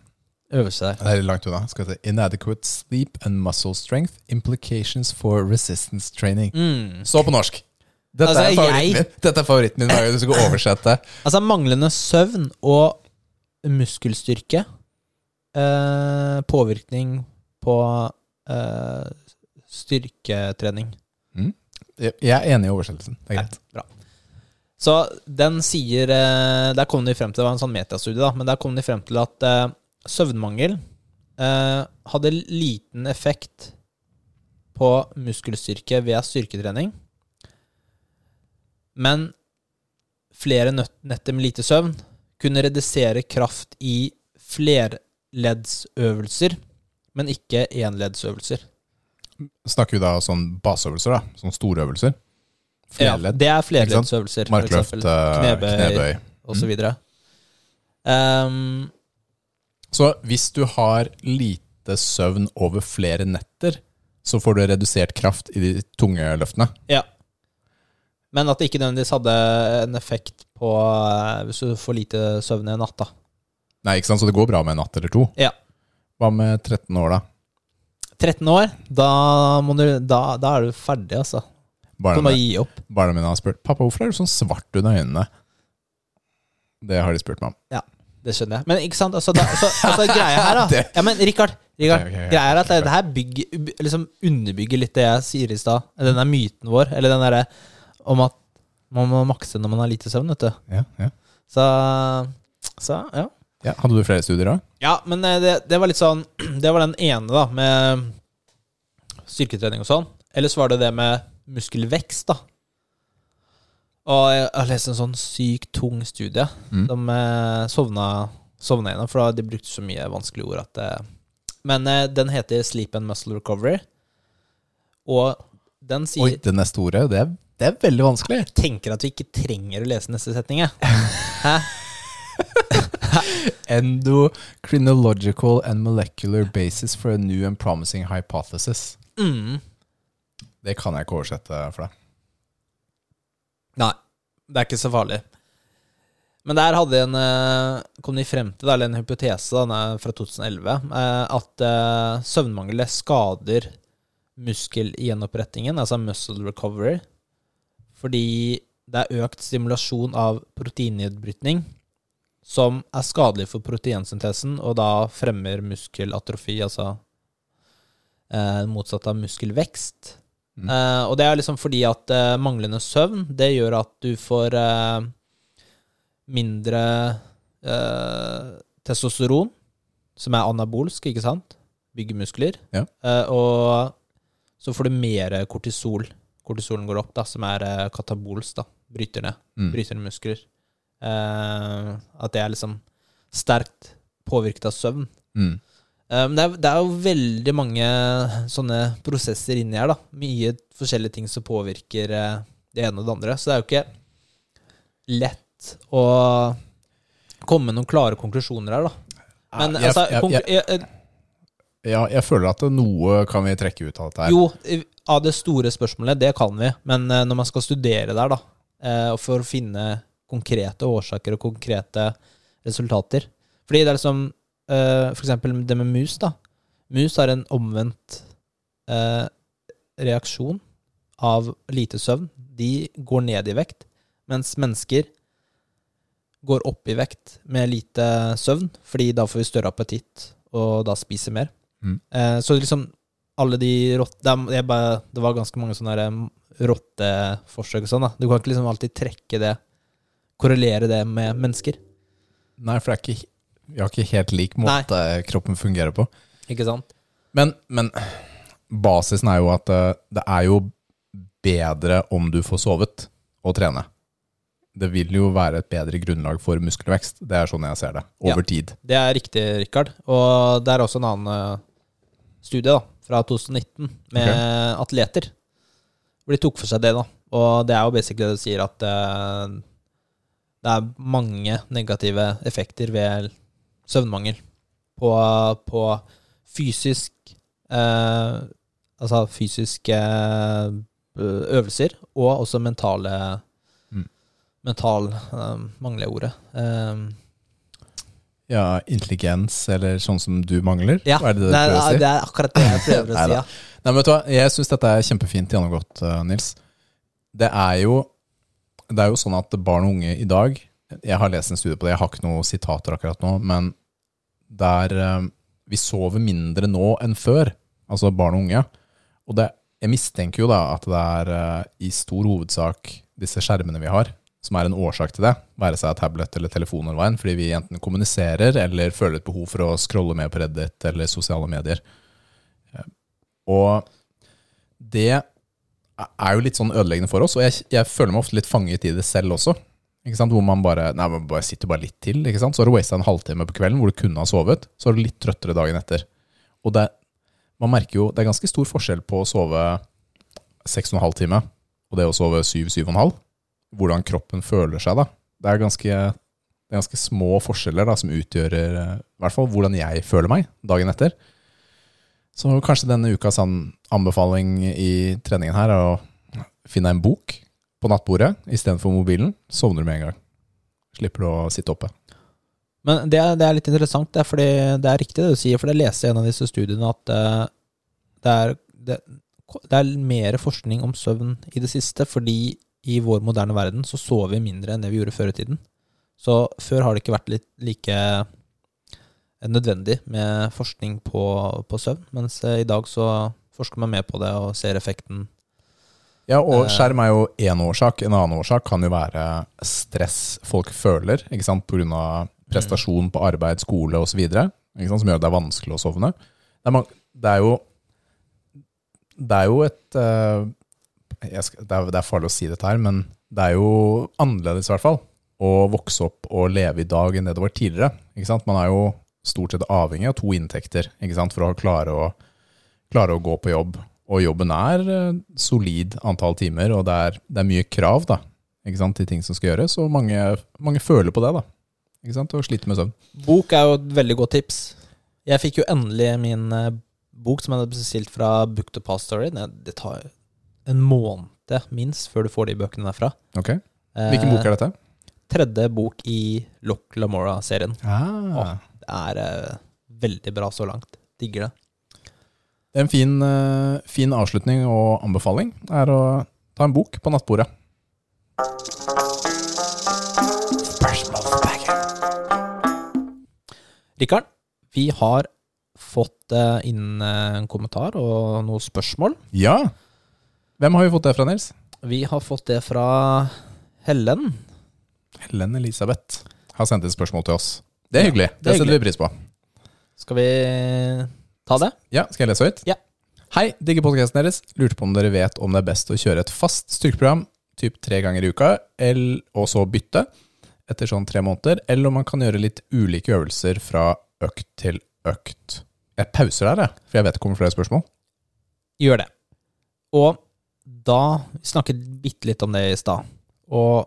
Øvelse der. Det er litt langt unna. Skal vi si Inadequate sleep and muscle strength. Implications for resistance training. Mm. Så på norsk! Dette, Altså, er favoritten jeg- min. Dette er favoritten min hver gang du skal oversette. Altså manglende søvn og muskelstyrke. eh, påvirkning på eh, styrketrening. Jeg jeg er enig i oversettelsen. Det er greit. Bra. Så den sier eh, Der kom de frem til Det var en sånn metastudie, da, men der kom de frem til at eh, søvnmangel eh, hadde liten effekt på muskelstyrke ved styrketrening. Men flere netter med lite søvn kunne redusere kraft i flerleddsøvelser, men ikke enleddsøvelser. Snakker vi da sånn baseøvelser, da? Sånn storøvelser? Flerledd? Ja, det er flerleddsøvelser, Markløft, eh, Knebøy, knebøy. videre. Um, Så hvis du har lite søvn over flere netter, så får du redusert kraft i de tunge løftene. ja. Men at det ikke nødvendigvis hadde en effekt på eh, hvis du får lite søvn i en natt, da. Nei, ikke sant? Så det går bra med en natt eller to. Ja. Hva med 13 år, da? 13 år, da, du, da, da er du ferdig, altså. Barna du må gi opp. barna mine har spurt Pappa, hvorfor er du sånn svart under øynene. Det har de spurt meg om. Det skjønner jeg. Men ikke sant, altså, da, altså, altså greia her, da. Ja, men Rikard, Richard okay, okay, okay. greia er at det, det her bygger, liksom underbygger litt det jeg sier i stad. Den der myten vår, eller den derre om at man må makse når man har lite søvn, vet du. Ja, ja. Så, så ja. ja. Hadde du flere studier da? Ja, men eh, det, det var litt sånn Det var den ene, da, med styrketrening og sånn. Ellers var det det med muskelvekst, da. Og jeg har lest en sånn sykt tung studie. Mm. De eh, sovna, sovna gjennom, for de brukte så mye vanskelige ord at det, Men eh, den heter Sleep and Muscle Recovery. Og den sier Oi, det neste ordet, det er, det er veldig vanskelig. Jeg Tenker at vi ikke trenger å lese neste setning, jeg. Hæ? Endocrinological and molecular basis for a new and promising hypothesis. Mm. Det kan jeg ikke oversette for deg. Nei, det er ikke så farlig. Men der hadde en, eh, kom de frem til, eller en hypotese den fra 2011, eh, at eh, søvnmangel skader muskelgjenopprettingen, altså muscle recovery, fordi det er økt stimulasjon av proteinnedbrytning, som er skadelig for proteinsyntesen, og da fremmer muskelatrofi, altså motsatt av muskelvekst. Mm. Uh, og det er liksom fordi at uh, manglende søvn, det gjør at du får uh, mindre testosteron, som er anabolsk, ikke sant? Bygger muskler. Ja. Og så får du mer kortisol. Kortisolen går opp, da, som er katabols, katabolsk, da. Bryter ned. Mm. Bryter ned muskler. At det er liksom sterkt påvirket av søvn. Mm. Eh, Men det er, det er jo veldig mange sånne prosesser inni her, da. Mye forskjellige ting som påvirker eh, det ene og det andre. Så det er jo ikke lett å komme med noen klare konklusjoner her, da. Men jeg, altså, jeg, jeg, jeg, ja, jeg føler at noe kan vi trekke ut av dette her. Jo, av det store spørsmålet, det kan vi. Men eh, når man skal studere der, da, eh, og for å finne konkrete årsaker og konkrete resultater Fordi det er liksom eh, For eksempel det med mus, da. Mus har en omvendt uh, reaksjon av lite søvn. De går ned i vekt, mens mennesker går opp i vekt med lite søvn, fordi da får vi større appetitt, og da spiser mer. Mm. Uh, så liksom alle de rotte... Det, bare, det var ganske mange sånne eh, rotteforsøk og sånn. da. Du kan ikke liksom alltid trekke det, korrelere det med mennesker. Nei, for det er ikke, vi har ikke helt lik måte kroppen fungerer på. Ikke sant? Men, men basisen er jo at eh, det er jo bedre om du får sovet og trene. Det vil jo være et bedre grunnlag for muskelvekst. Det er sånn jeg ser det. Over tid. Det er riktig, Rikard. Og det er også en annen eh, studie da, fra 2019 med atleter. Hvor de tok for seg det. da. Og det er jo basically det du sier, at eh, det er mange negative effekter ved søvnmangel. På, på fysisk eh, Altså fysiske eh, øvelser, og også mentale Mm. Mental eh, mangler jeg ordet. Eh, Ja, intelligens, eller sånn som du mangler? Ja, er det det er, si? det er akkurat det jeg prøver å si. Ja. Nei, men vet du hva? Jeg syns dette er kjempefint gjennomgått, Nils. Det er jo Det er jo sånn at barn og unge i dag Jeg har lest en studie på det, jeg har ikke noen sitater akkurat nå, men der eh, vi sover mindre nå enn før, altså barn og unge. Og det, jeg mistenker jo da at det er eh, i stor hovedsak disse skjermene vi har, som er en årsak til det. Være seg tablet eller telefon eller veien, fordi vi enten kommuniserer eller føler et behov for å scrolle med på Reddit eller sosiale medier. Og det er jo litt sånn ødeleggende for oss, og jeg, jeg føler meg ofte litt fanget i det selv også. Ikke sant? Hvor man bare, nei, man bare sitter bare litt til. Ikke sant? Så har du wasta en halvtime på kvelden hvor du kunne ha sovet. Så er du litt trøttere dagen etter. Og det, man merker jo, det er ganske stor forskjell på å sove seks og en halv time og det å sove syv, syv og en halv. Hvordan kroppen føler seg da. Det er ganske, det er ganske små forskjeller da, som utgjør eh, i hvert fall hvordan jeg føler meg dagen etter. Så kanskje denne ukas an- anbefaling i treningen her er å finne en bok på nattbordet istedenfor mobilen. Sovner du med en gang. Slipper du å sitte oppe. Men det det er litt interessant, det er, fordi det er riktig det du sier, for jeg leste i en av disse studiene at eh, det, er, det, det er mer forskning om søvn i det siste, fordi i vår moderne verden så sover vi mindre enn det vi gjorde før i tiden. Så før har det ikke vært litt like nødvendig med forskning på, på søvn, mens eh, i dag så forsker man mer på det og ser effekten. Ja, og Eh. skjerm er jo én årsak. En annen årsak kan jo være stress folk føler, ikke sant, pga. prestasjon på arbeid, skole osv., som gjør det er vanskelig å sovne. Det er, man- det er jo Det er jo et eh, skal, det, er, det er farlig å si dette her, men det er jo annerledes, i hvert fall, å vokse opp og leve i dag enn det det var tidligere. Ikke sant? Man er jo stort sett avhengig av to inntekter ikke sant? for å klare å, klare å gå på jobb. Og jobben er eh, solid antall timer, og det er, det er mye krav da, til ting som skal gjøres, og mange, mange føler på det, da. Og sliter med søvn. Bok er jo et veldig godt tips. Jeg fikk jo endelig min eh, bok som jeg hadde bestilt fra Book to Pass Story. Det, tar en måned minst før du får de bøkene derfra. Ok. Hvilken bok er dette? Tredje bok i Loch Lamora-serien. Ah. Det er eh, veldig bra så langt. Digger det. Det er en fin, eh, fin avslutning og anbefaling er å ta en bok på nattbordet. Rikard, vi har fått eh, inn eh, en kommentar og noen spørsmål. Ja! Hvem har vi fått det fra, Nils? Vi har fått det fra Hellen. Helen Elisabeth har sendt inn spørsmål til oss. Det er Ja, hyggelig. det Det, er setter vi pris på. Skal vi ta det? Ja, Skal jeg lese høyt? Ja. Hei, digger podkasten deres. Lurte på om dere vet om det er best å kjøre et fast styrkeprogram typ tre ganger i uka, og så bytte etter sånn tre måneder, eller om man kan gjøre litt ulike øvelser fra økt til økt. Jeg pauser der, jeg, for jeg vet det kommer flere spørsmål. Gjør det. Og da Vi snakket bitte litt om det i stad. Og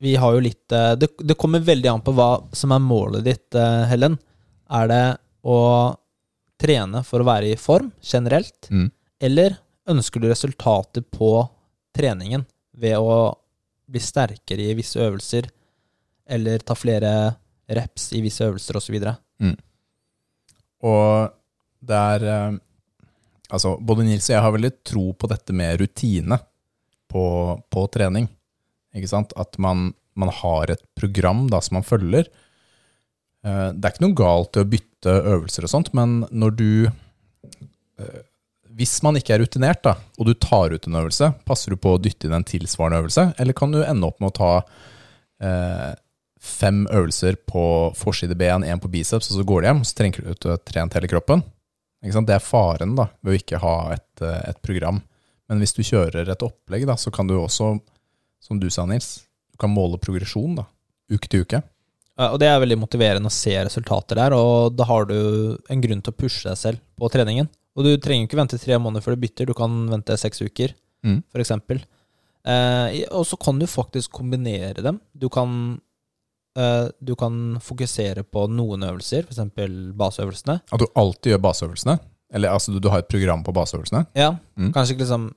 vi har jo litt eh, det, det kommer veldig an på hva som er målet ditt, eh, Helen. Er det å trene for å være i form generelt, Mm. eller ønsker du resultater på treningen ved å bli sterkere i visse øvelser, eller ta flere reps i visse øvelser osv.? Og det er eh, Altså, både Nils og jeg har veldig tro på dette med rutine på, på trening. Ikke sant? At man, man har et program da, som man følger. Eh, Det er ikke noe galt i å bytte øvelser og sånt, men når du eh, Hvis man ikke er rutinert, da, og du tar ut en øvelse, passer du på å dytte inn en tilsvarende øvelse, eller kan du ende opp med å ta eh, fem øvelser på forside ben, én på biceps, og så går du hjem, så trenger du ut å ha trent hele kroppen. Ikke? Det er faren da, ved å ikke ha et, eh, et program. Men hvis du kjører et opplegg, da, så kan du også, som du sa, Nils, du kan måle progresjon da, uke til uke. Ja, Og det er veldig motiverende å se resultater der, og da har du en grunn til å pushe deg selv på treningen. Og du trenger ikke vente tre måneder før du bytter, du kan vente seks uker, Mm. eksempel. Eh, og så kan du faktisk kombinere dem. Du kan, eh, du kan fokusere på noen øvelser, f.eks. baseøvelsene. At du alltid gjør baseøvelsene, eller altså du, du har et program på baseøvelsene. Ja, Mm. kanskje ikke liksom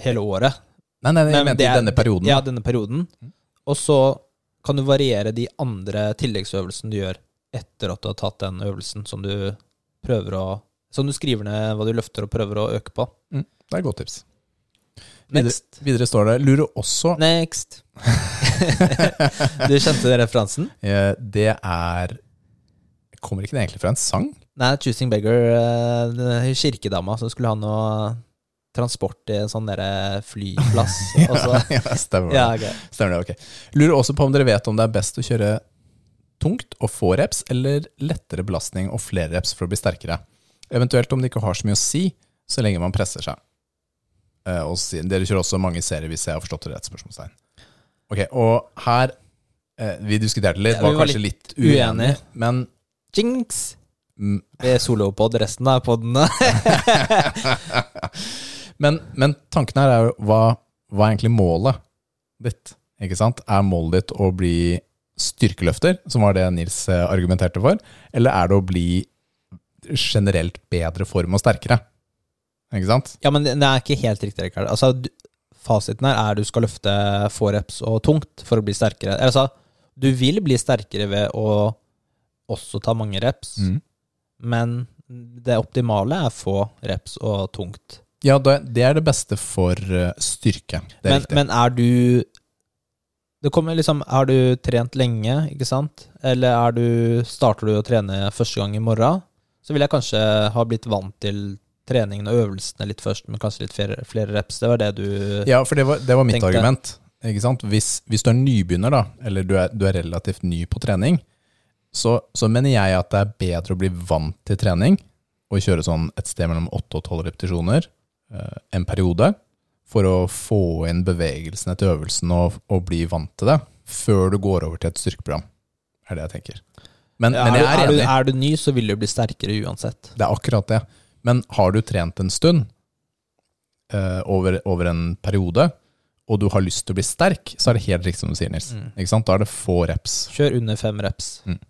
hele året. Nei, nei, jeg Men mente i denne perioden. Ja, denne perioden. Mm. Og så kan du variere de andre tilleggsøvelsene du gjør etter at du har tatt den øvelsen som du prøver å Som du skriver ned hva du løfter og prøver å øke på. Det er et godt tips. Videre, videre står det, lurer også Next. du kjente den referansen? eh, Det er Kommer ikke det egentlig fra en sang? Nei, Choosing Beggar, eh, kirkedama som skulle ha noe transport i en sånn der flyplass. så, ja, stemmer det. ja, okay. Stemmer det, okay. Lurer også på om dere vet om det er best å kjøre tungt og få reps, eller lettere belastning og flere reps for å bli sterkere. Eventuelt om det ikke har så mye å si, så lenge man presser seg. Eh, og dere kjører også mange serier, hvis jeg har forstått det rett? spørsmålstegn. Ok, Og her eh, Vi diskuterte litt, Ja, vi var kanskje litt uenige. uenige, men Jinx! mm, Det er solopod resten av podene. Men, men tanken her er jo hva, hva er egentlig målet ditt? Ikke sant? Er målet ditt å bli styrkeløfter, som var det Nils eh, argumenterte for, eller er det å bli generelt bedre form og sterkere? Ikke sant? ja, men det er ikke helt riktig, Rikard. Altså, fasiten her er du skal løfte få reps og tungt for å bli sterkere. Altså, du vil bli sterkere ved å også ta mange reps, Mm. men det optimale er få reps og tungt. Ja, det, er det beste for eh, styrke. Men, men er du Det kommer liksom Har du trent lenge, ikke sant? Eller er du starter du å trene første gang i morgen, så vil jeg kanskje ha blitt vant til treningen og øvelsene litt først, men kanskje litt flere, flere reps. Det var det du Ja, for det var, det var mitt Tenkte- argument. Ikke sant? Hvis, hvis du er nybegynner, da, eller du er, du er relativt ny på trening, så, så mener jeg at det er bedre å bli vant til trening og kjøre sånn et sted mellom 8 og 12 repetisjoner en periode, for å få inn bevegelsene til øvelsen og, og bli vant til det, før du går over til et styrkeprogram. er det jeg tenker. Men, Ja, men jeg er, er, du, er du ny, så vil du bli sterkere uansett. Det er akkurat det. Men har du trent en stund, eh, over, over en periode, og du har lyst til å bli sterk, så er det helt riktig som du sier, Nils. Mm. Ikke sant? Da er det få reps. Kjør under fem reps. Mm.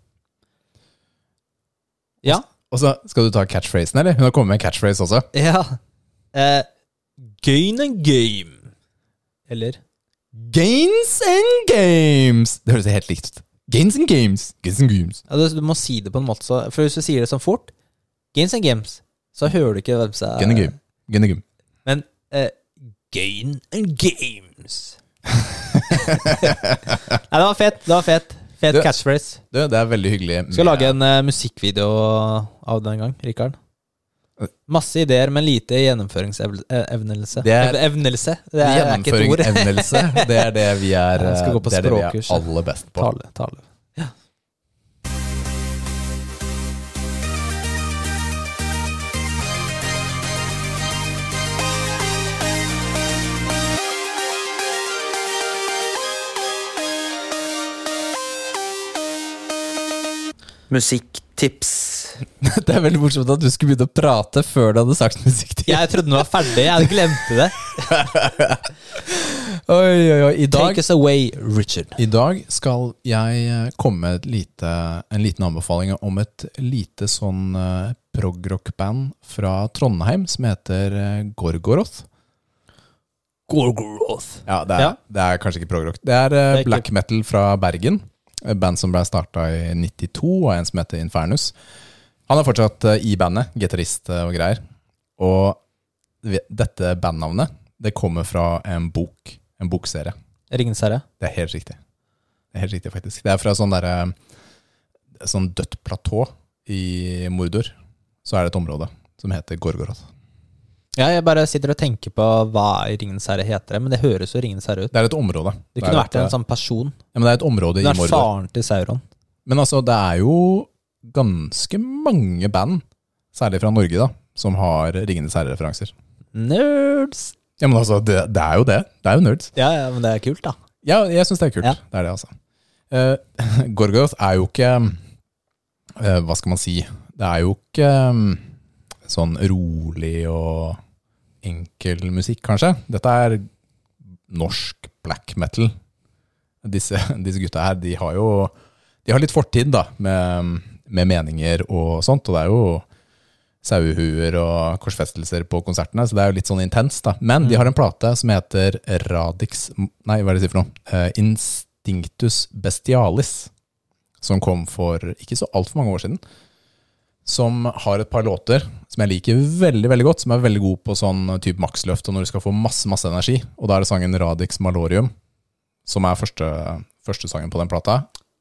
Ja. Og så skal du ta catchphrasen, eller? Hun har kommet med en catchphrase også. ja. Eh, gain and game. Eller Gains and games! Det høres helt likt ut. Gains and games. Gains and games. ja, du, du må si det på en måte så For hvis du sier det sånn fort, gains and games, så hører du ikke hvem som Gain and game. Gain and game. Men eh, gain and games Nei, det var fett. Det var fett. Fet catchphrase. Du, det er veldig hyggelig. Skal lage en uh, musikkvideo av den gang, Rikard. Masse ideer, men lite gjennomføringsevnelse. Det er- Evnelse. Det er, er ikke et ord. Gjennomføring-evnelse, det er det vi er, det er, det vi er aller best på. Tale. tale. Musikktips. Det er veldig morsomt at du skulle begynne å prate før du hadde sagt musikk. Jeg trodde den var ferdig. Jeg hadde glemt det. Oi, oi, oi. I dag, Take us away, Richard. I dag skal jeg eh, komme med lite, en liten anbefaling om et lite sånn uh, progrock-band fra Trondheim som heter eh, Gorgoroth. Gorgoroth. Ja, det er, Ja. det er kanskje ikke progrock. Det er, ikke- black metal fra Bergen. Band som ble starta i 92 og en som heter Infernus. Han er fortsatt eh, i bandet, gitarist eh, og greier. Og dette bandnavnet det kommer fra en bok, en bokserie. Ringenes herre. Det er helt riktig. Det er helt riktig, faktisk. Det er fra sånn derre Sånn dødt platå i Mordor. Så er det et område som heter Gorgoroth. Ja, jeg bare sitter og tenker på hva i Ringenes herre heter det, men det høres jo Ringenes herre ut. Det er et område. Det kunne vært et, en sånn person. ja, men det er et område i Det i er faren til Sauron. Men altså, det er jo ganske mange band, særlig fra Norge, da, som har Ringenes herre-referanser. Nerds! Ja, men altså, det, det er jo det. Det er jo nerds. Ja, ja, men det er kult, da. Ja, jeg syns det er kult. Ja. Det er det, altså. Uh, Gorgoroth er jo ikke uh, Hva skal man si? Det er jo ikke um, sånn rolig og enkel musikk, kanskje. Dette er norsk black metal. Disse, disse gutta her, de har jo De har litt fortid, da, med, med meninger og sånt. Og det er jo sauehuer og korsfestelser på konsertene, så det er jo litt sånn intenst, da. Men de har en plate som heter Radix Nei, hva er det de sier for noe? Uh, Instinctus Bestialis, som kom for ikke så altfor mange år siden. Som har et par låter som jeg liker veldig veldig godt, som er veldig god på sånn type maksløft, og når du skal få masse masse energi. Og da er det sangen Radix Malorium, som er første, første sangen på den plata.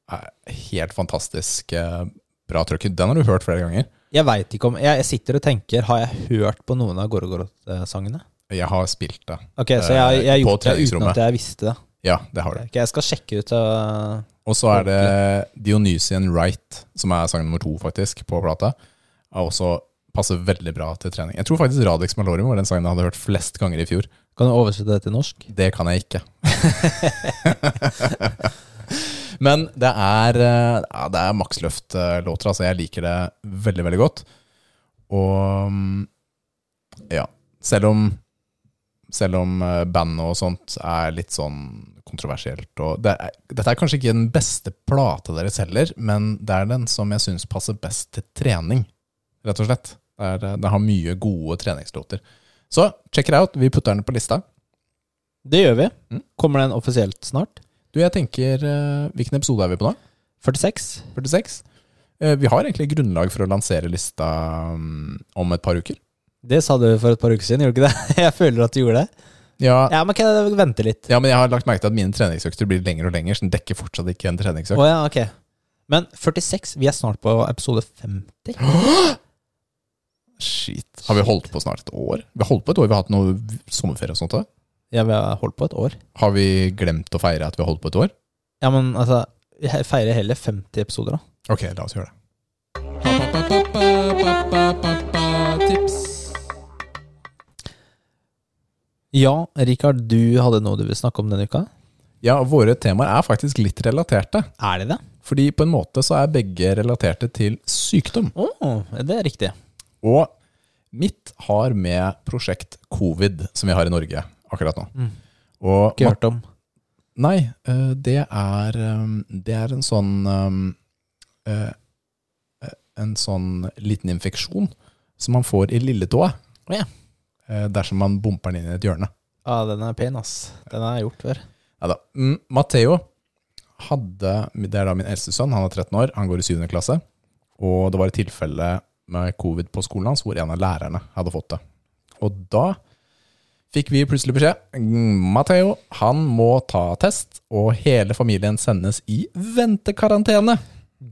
Er helt fantastisk eh, bra trøkk. Den har du hørt flere ganger. Jeg veit ikke om Jeg sitter og tenker, har jeg hørt på noen av Gorgoroth-sangene? Jeg har spilt det. Ok, så jeg, jeg har Eh, gjort det uten at jeg visste det. Ja, det har du. Ok, jeg skal sjekke ut uh, Og så er det Dionysian Right, som er sang nummer to, faktisk, på plata. Er også passer veldig bra til trening. Jeg tror faktisk Radix Malorium var den sangen jeg hadde hørt flest ganger i fjor. Kan du oversette det til norsk? Det kan jeg ikke. Men det er, eh, ja, det er Max Løft-låter. Altså, jeg liker det veldig, veldig godt. Og mm, ja, selv om selv om eh, bandet og sånt er litt sånn kontroversielt. Det er, dette er kanskje ikke den beste plata deres heller, men det er den som jeg syns passer best til trening, rett og slett. Den har mye gode treningslåter. Så check it out. Vi putter den på lista. Det gjør vi. Mm. Kommer den offisielt snart? Du, jeg tenker eh, Hvilken episode er vi på nå? 46? 46? Eh, Vi har egentlig grunnlag for å lansere lista mm, om et par uker. Det sa du for et par uker siden, gjorde du ikke det? Jeg føler at du gjorde det. Ja, Ja, men kan jeg vente litt? ja, men jeg har lagt merke til at mine treningsøkter blir lengre og lengre, så den dekker fortsatt ikke en treningsøkt. Oh, ja, ok. Men 46, vi er snart på episode 50. Shit. Har vi holdt på snart et år? Vi har holdt på et år, vi har hatt noe sommerferie og sånt. Da. Ja, vi har holdt på et år. Har vi glemt å feire at vi har holdt på et år? Ja, men altså, vi feirer heller 50 episoder, da. Ok, la oss gjøre det. Tips. Ja, Rikard, du hadde noe du vil snakke om denne uka? Ja, våre temaer er faktisk litt relaterte. Er det det? Fordi på en måte så er begge relaterte til sykdom. Å, det er riktig. Og mitt har med prosjekt covid, som vi har i Norge akkurat nå. Mm. Og Ikke hørt om. Nei, eh, det er, um, det er en sånn um, eh, En sånn liten infeksjon som man får i lilletåa. Oh, ja. Eh, Dersom man bumper den inn i et hjørne. Ja, den er pen, ass. Den har jeg gjort før. Neida. Mm, Matteo hadde Det er da min eldste sønn, han er 13 år, han går i 7. klasse. Og det var et tilfelle med covid på skolen hans hvor en av lærerne hadde fått det. Og da fikk vi plutselig beskjed. Matheo, Matteo, han må ta test, og hele familien sendes i ventekarantene.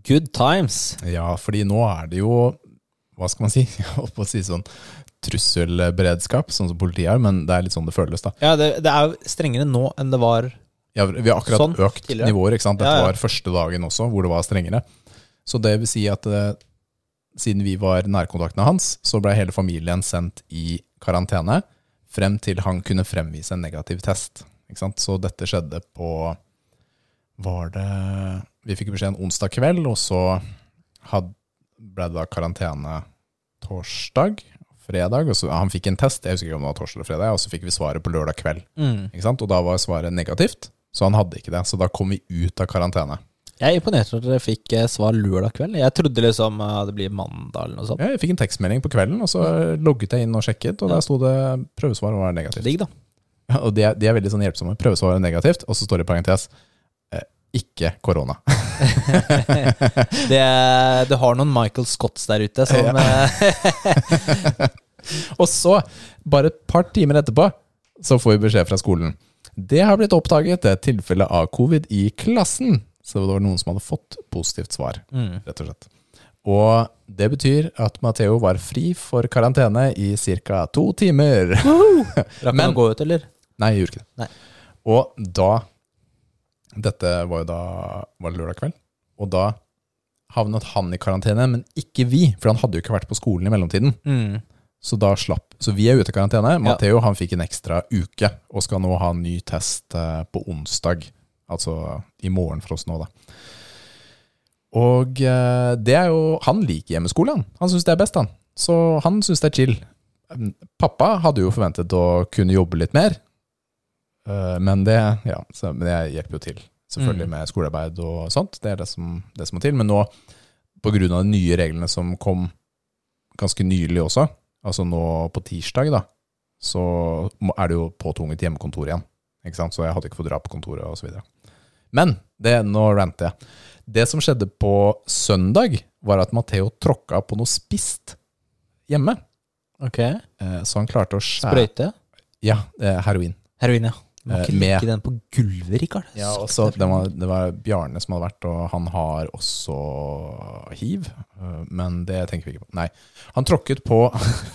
Good times. Ja, fordi nå er det jo Hva skal man si? Jeg holdt på å si sånn trusselberedskap, sånn som politiet er, men det er litt sånn det føles, da. Ja, det, det er jo strengere nå enn det var Ja, vi har akkurat Sånn, økt tidligere. nivåer, ikke sant? Dette Ja, ja. var første dagen også, hvor det var strengere. Så det vil si at eh, siden vi var nærkontaktene hans, så ble hele familien sendt i karantene frem til han kunne fremvise en negativ test. Ikke sant? Så dette skjedde på Var det Vi fikk beskjed en onsdag kveld, og så ble det da karantene torsdag, fredag. Og så, han fikk en test, jeg husker ikke om det var torsdag eller fredag, og så fikk vi svaret på lørdag kveld. mm. Ikke sant? Og da var svaret negativt, så han hadde ikke det. Så da kom vi ut av karantene. Jeg er imponert over at dere fikk eh, svar lørdag kveld. Jeg trodde liksom eh, det blir mandag eller noe sånt. Ja, jeg fikk en tekstmelding på kvelden, og så logget jeg inn og sjekket, og Ja. der sto det prøvesvar var negativt. Digg, da. Ja, Og de er, de er veldig sånn hjelpsomme. Prøvesvar er negativt, og så står det i parentes eh, ikke korona. Det, du har noen Michael Scotts der ute som Og så, bare et par timer etterpå, så får vi beskjed fra skolen. Det har blitt oppdaget et tilfelle av covid i klassen. Så det var noen som hadde fått positivt svar. mm. rett og slett. Og det betyr at Matheo var fri for karantene i ca. to timer. Rakk han Men- å gå ut, eller? Nei, jeg gjorde ikke det. Nei. Og da Dette var jo da var det lørdag kveld. Og da havnet han i karantene, men ikke vi, for han hadde jo ikke vært på skolen i mellomtiden. Mm. Så da slapp Så vi er ute av karantene. Matheo han fikk en ekstra uke og skal nå ha en ny test eh, på onsdag. Altså i morgen for oss nå, da. Og eh, det er jo Han liker hjemmeskole, han. Han syns det er best, han. Så han syns det er chill. Pappa hadde jo forventet å kunne jobbe litt mer, Eh, men det Ja, så, men det hjelper jo til. Selvfølgelig Mm. med skolearbeid og sånt. Det er det som, det som må til. Men nå, på grunn av de nye reglene som kom ganske nylig også, altså nå på tirsdag, da, så er det jo påtvunget hjemmekontor igjen. Ikke sant? Så jeg hadde ikke fått dra på kontoret osv. Men det, nå ranter jeg. Det som skjedde på søndag, var at Matheo tråkka på noe spist hjemme. Ok. Eh, Så han klarte å skjære Sprøyte? Ja, eh, heroin. Heroin, ja. Du må Eh, ikke med- legge den på gulvet, Rikard. Ja, også, det, var, det var Bjarne som hadde vært, og han har også hiv. eh, Men det tenker vi ikke på. Nei. Han tråkket på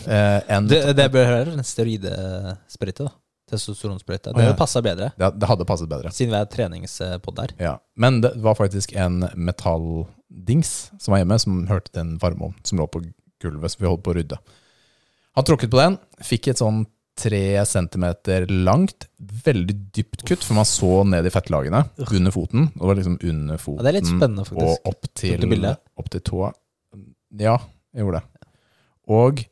eh, en Det, det bør være en steroidesprøyte, da. Testosteronsprøyte. Det hadde passa bedre, det, det hadde passet bedre. siden vi er treningspod der. Ja. Men det var faktisk en metalldings som var hjemme, som hørte til en varmeovn som lå på gulvet, så vi holdt på å rydde. Han tråkket på den, fikk et sånn tre centimeter langt, veldig dypt kutt, for man så ned i fettlagene under foten. Det var liksom under foten Ja, det er litt spennende, faktisk. og opp til, opp til tåa. Ja, jeg gjorde det. Og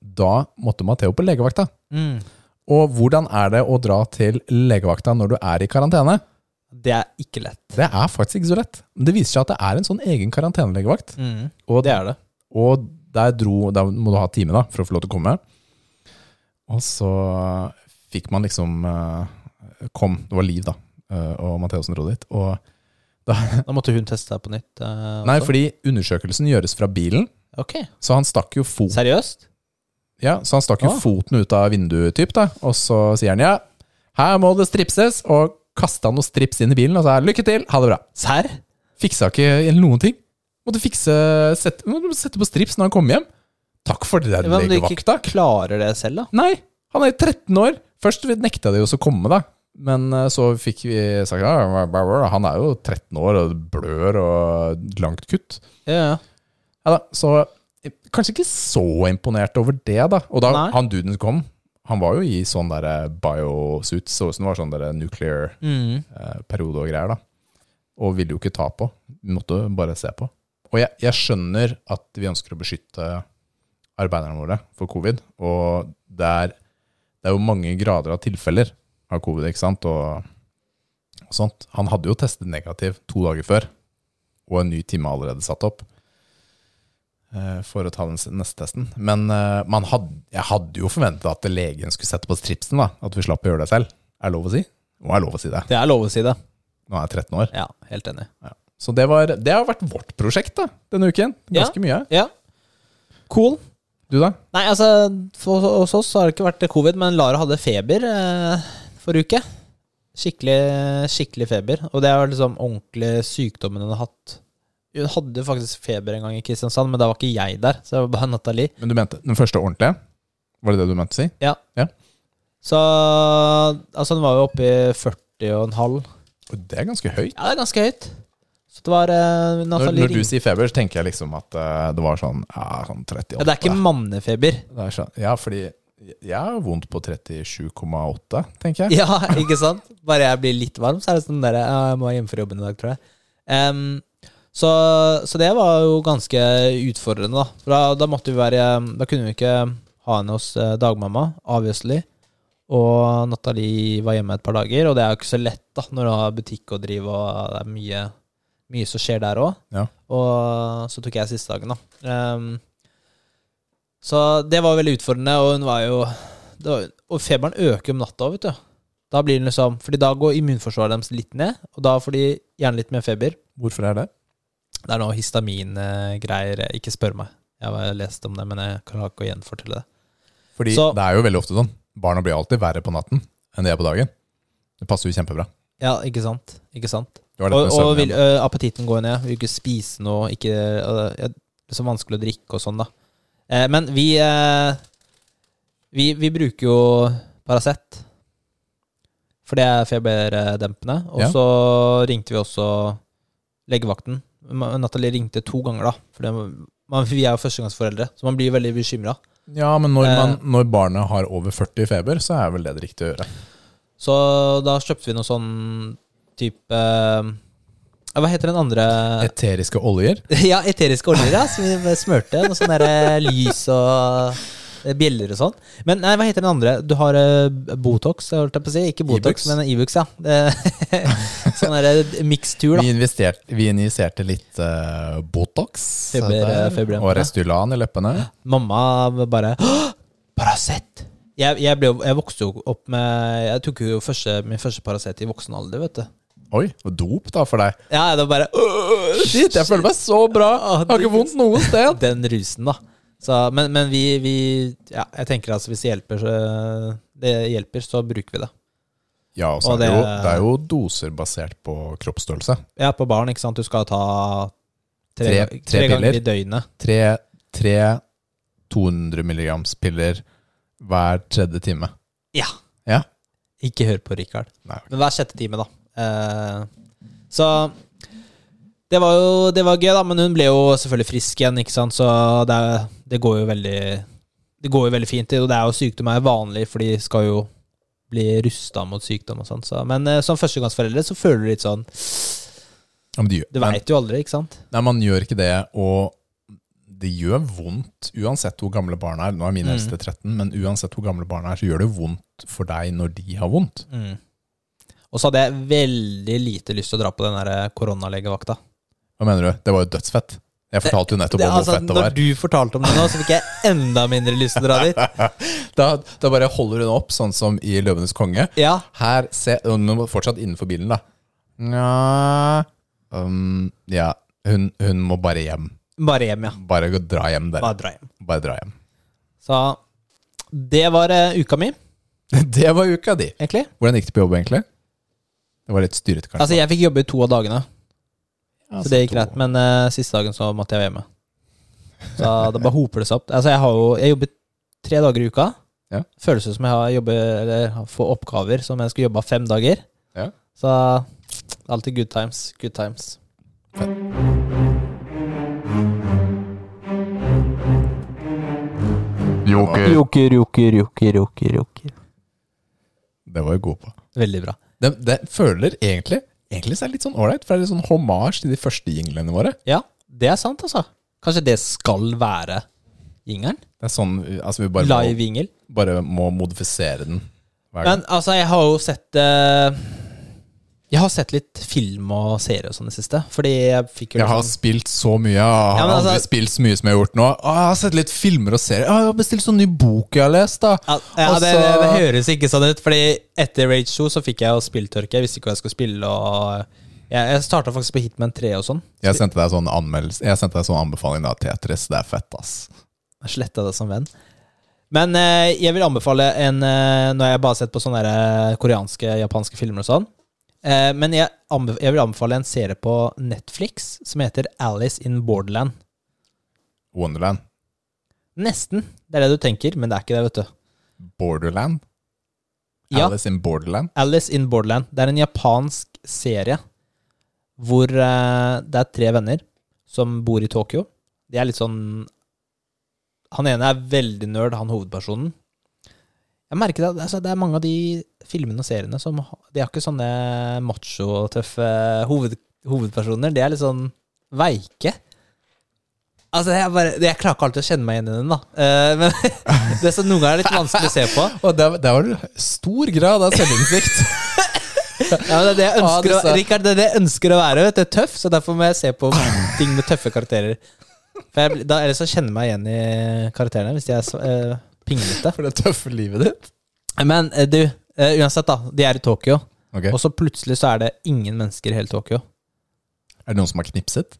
da måtte Matheo på legevakta. Mm. Og hvordan er det å dra til legevakta når du er i karantene? Det er ikke lett. Det er faktisk ikke så lett. Men Det viser seg at det er en sånn egen karantenelegevakt. Mm. Og, Det er det. og der, dro, der må du ha time da, for å få lov til å komme. Og så fikk man liksom eh, Kom, det var Liv, da, eh, og Matheosen dro dit. Og da, Da måtte hun teste deg på nytt. eh, nei, fordi undersøkelsen gjøres fra bilen, Ok, så han stakk jo fot, Seriøst? Ja, så han stakk jo Ah. foten ut av vinduet, typ, da. Og så sier han ja, her må det stripses, og kasta noe strips inn i bilen og sa lykke til, ha det bra. Serr? Fiksa ikke noen ting. Måtte fikse sette, måtte sette på strips når han kom hjem. Takk for det, Hva Men du ikke legevakta. klarer det selv, da? Nei, han er 13 år. Først nekta de oss å komme, da. Men eh, så fikk vi sagt ja, han er jo 13 år og blør og langt kutt. Ja, ja. Ja da, så kanskje ikke så imponert over det, da. Og da Nei. han duden kom, han var jo i sånn der biosuit, så ut som det var sånn der nuclear Mm. eh, periode og greier, da. Og ville jo ikke ta på. Vi måtte bare se på. Og jeg, jeg skjønner at vi ønsker å beskytte arbeiderne våre for covid. Og det er, det er jo mange grader av tilfeller av covid, ikke sant. Og, og sånt. Han hadde jo testet negativ to dager før, og en ny time allerede satt opp. Eh, For å ta den neste testen. Men eh, man hadde, jeg hadde jo forventa at legen skulle sette på stripsen. da At vi slapp å gjøre det selv. Er det lov å si? Nå er lov å si det. Det er lov å si det. Nå er jeg 13 år. Ja, helt enig. Så det, var, det har vært vårt prosjekt da, denne uken. Ganske mye. Ja. Cool. Du, da? Nei, altså, hos oss har det ikke vært covid, men Lara hadde feber eh, forrige uke. Skikkelig, skikkelig feber. Og det er liksom ordentlig sykdommen hun har hatt. Hun hadde faktisk feber en gang i Kristiansand, men da var ikke jeg der. Så det var bare Nathalie. Men du mente den første ordentlige? Var det det du mente å si? Ja. Ja. Så altså, den var jo oppe i 40,5. Og Det er ganske høyt. Ja, det er ganske høyt. Så det var uh, Når, når du sier feber, så tenker jeg liksom at uh, det var sånn, ja, sånn 38. ja, Det er ikke mannefeber. Det er sånn, ja, fordi jeg har vondt på 37,8, tenker jeg. Ja, ikke sant? Bare jeg blir litt varm, så er det sånn der Jeg må hjemme for jobben i dag, tror jeg. Em, så, så det var jo ganske utfordrende, da. For da, da måtte vi være Da kunne vi ikke ha henne hos eh, dagmamma, obviously. Og Nathalie var hjemme et par dager, og det er jo ikke så lett da når du har butikk å drive, og det er mye, mye som skjer der òg. Ja. Og så tok jeg siste dagen, da. Um, så det var veldig utfordrende, og hun var jo det var, Og feberen øker om natta, vet du. Da blir den liksom Fordi da går immunforsvaret deres litt ned, og da får de gjerne litt mer feber. Hvorfor er det? Det er noe histamingreier. Ikke spør meg. Jeg har lest om det, men jeg kan ikke gjenfortelle det. Fordi Så- det er jo veldig ofte sånn. Barna blir alltid verre på natten enn de er på dagen. Det passer jo kjempebra. Ja, ikke sant? Ikke sant? Og, og vil, ø, appetitten går ned. Vil ikke spise noe. Ikke, ø, det er så vanskelig å drikke og sånn, da. Eh, men vi, eh, vi Vi bruker jo Paracet. For det er feberdempende. Og Ja. så ringte vi også legevakten. Nathalie ringte to ganger, da. For vi er jo førstegangsforeldre, så man blir veldig bekymra. Ja, men når, Eh. man, når barnet har over 40 feber, så er vel det det riktige å gjøre. Så da kjøpte vi noe sånn type eh, Hva heter den andre Eteriske oljer. Ja, eteriske oljer, ja, som vi smørte. Noe sånn der lys og eh, bjeller og sånn. Men nei, hva heter den andre? Du har uh, Botox, holdt jeg på å si. Ikke Botox, e men Ibux, ja. Det- sånn derre mikstur, da. Vi, investerte, vi injiserte litt uh, Botox Feber- der, og Restylan i leppene. Mamma bare «Åh, Paracet! Jeg, jeg, ble, jeg vokste jo opp med Jeg tok jo første, min første Paracet i voksen alder, vet du. Oi, og dop da for deg. Ja, det var bare Shit, jeg føler meg så bra! Jeg har ikke vondt noe sted. Den rusen, da. Så, men men vi, vi Ja, jeg tenker altså hvis det hjelper, så, det hjelper, så bruker vi det. Ja, og så Og er det, jo, det- det er jo doser basert på kroppsstørrelse. Ja, på barn, ikke sant. Du skal ta tre, Tre- tre, tre ganger i døgnet. Tre, tre 200 mg-piller hver tredje time. Ja. Ja. Ikke hør på Richard. Nei, okay. Men hver sjette time, da. Eh, så Det var jo det var gøy, da, men hun ble jo selvfølgelig frisk igjen, ikke sant, så det, er, det går jo veldig Det går jo veldig fint. Og det er jo sykdom er vanlig, for de skal jo bli rusta mot sykdom og sånn. Så. Men eh, som førstegangsforeldre så føler du litt sånn Ja, men de, Du veit jo aldri, ikke sant? Nei, man gjør ikke det, og det gjør vondt uansett hvor gamle barna er. Nå er min Mm. eldste 13, men uansett hvor gamle barna er, så gjør det vondt for deg når de har vondt. Mm. Og så hadde jeg veldig lite lyst til å dra på den koronalegevakta. Hva mener du? Det var jo dødsfett. Jeg fortalte jo nettopp Det, om hvor altså, fett det når du fortalte om det nå, så fikk jeg enda mindre lyst til å dra dit. Da, da bare holder hun opp, sånn som i Løvenes konge. Ja, Her, se, Hun må fortsatt innenfor bilen, da. Nja um, Ja, hun, hun må bare hjem. bare hjem, ja. Bare dra hjem, dere. Bare dra hjem. Bare dra hjem. Så det var uh, uka mi, Det var uka di. egentlig. Hvordan gikk det på jobb, egentlig? Det var litt styret, kanskje. Altså, jeg fikk jobbe i to av dagene, Ja, så det gikk greit. Men uh, siste dagen så måtte jeg være hjemme. Så det bare hoper det seg opp. Altså, jeg har jo Jeg jobber tre dager i uka. Ja. Føles som jeg har jobber, eller får oppgaver som jeg skal jobbe fem dager. Ja. Så alltid good times. Good times. Joker. Joker, joker, joker, joker, joker. Det var jeg god på. Veldig bra. Det, det føler egentlig Egentlig så er det litt sånn ålreit, for det er litt sånn hommage til de første jinglene våre. Ja, det er sant, altså. Kanskje det skal være jingeren? Det er sånn, altså Vi bare, må, Live-jingle. bare må modifisere den. Men altså, jeg har jo sett eh, Jeg har sett litt film og serier og sånn i det siste. Fordi jeg fikk jo Jeg har liksom spilt så mye. Jeg har Ja, altså- aldri spilt så mye som jeg har gjort nå. Å, Jeg har sett litt filmer og serier. Å, Jeg har bestilt sånn ny bok jeg har lest. da ja, ja, Og det, det, det høres ikke sånn ut. Fordi etter Rage 2 så fikk jeg jo spilltørke. Jeg visste ikke hva jeg skulle spille. Og jeg, jeg starta faktisk på Hitman 3 og sånn. Jeg sendte deg sånn anmeldelse Jeg sendte deg sånn anbefaling da Tetris. Det er fett, ass. Jeg sletta det som venn. Men eh, jeg vil anbefale en eh, Nå har jeg bare sett på sånne der, eh, koreanske, japanske filmer og sånn. Eh, men jeg, jeg vil anbefale en serie på Netflix som heter Alice in Borderland. Wonderland. Nesten. Det er det du tenker, men det er ikke det, vet du. Borderland. Ja, Alice in Borderland. Alice in Borderland. Det er en japansk serie hvor eh, det er tre venner som bor i Tokyo. De er litt sånn Han ene er veldig nerd, han hovedpersonen. Jeg merker det, altså, det er mange av de filmene og seriene som De har ikke sånne macho-tøffe hoved, hovedpersoner. De er litt sånn veike. Altså, jeg, bare, jeg klarer ikke alltid å kjenne meg igjen i den, da. Uh, men det så noen ganger er litt vanskelig å se på. Og der, der var det stor grad av selvinnsikt. Ja, det er det jeg Ah, ønsker, det å, Richard, det er det jeg ønsker å være. Vet du, tøff, så derfor må jeg se på ting med tøffe karakterer. For jeg, da, Ellers så kjenner jeg meg igjen i karakterene, hvis de er så, eh, pinglete. For det tøffe livet ditt. Men eh, du, eh, uansett, da. De er i Tokyo, Okay. og så plutselig så er det ingen mennesker i hele Tokyo. Er det noen som har knipset?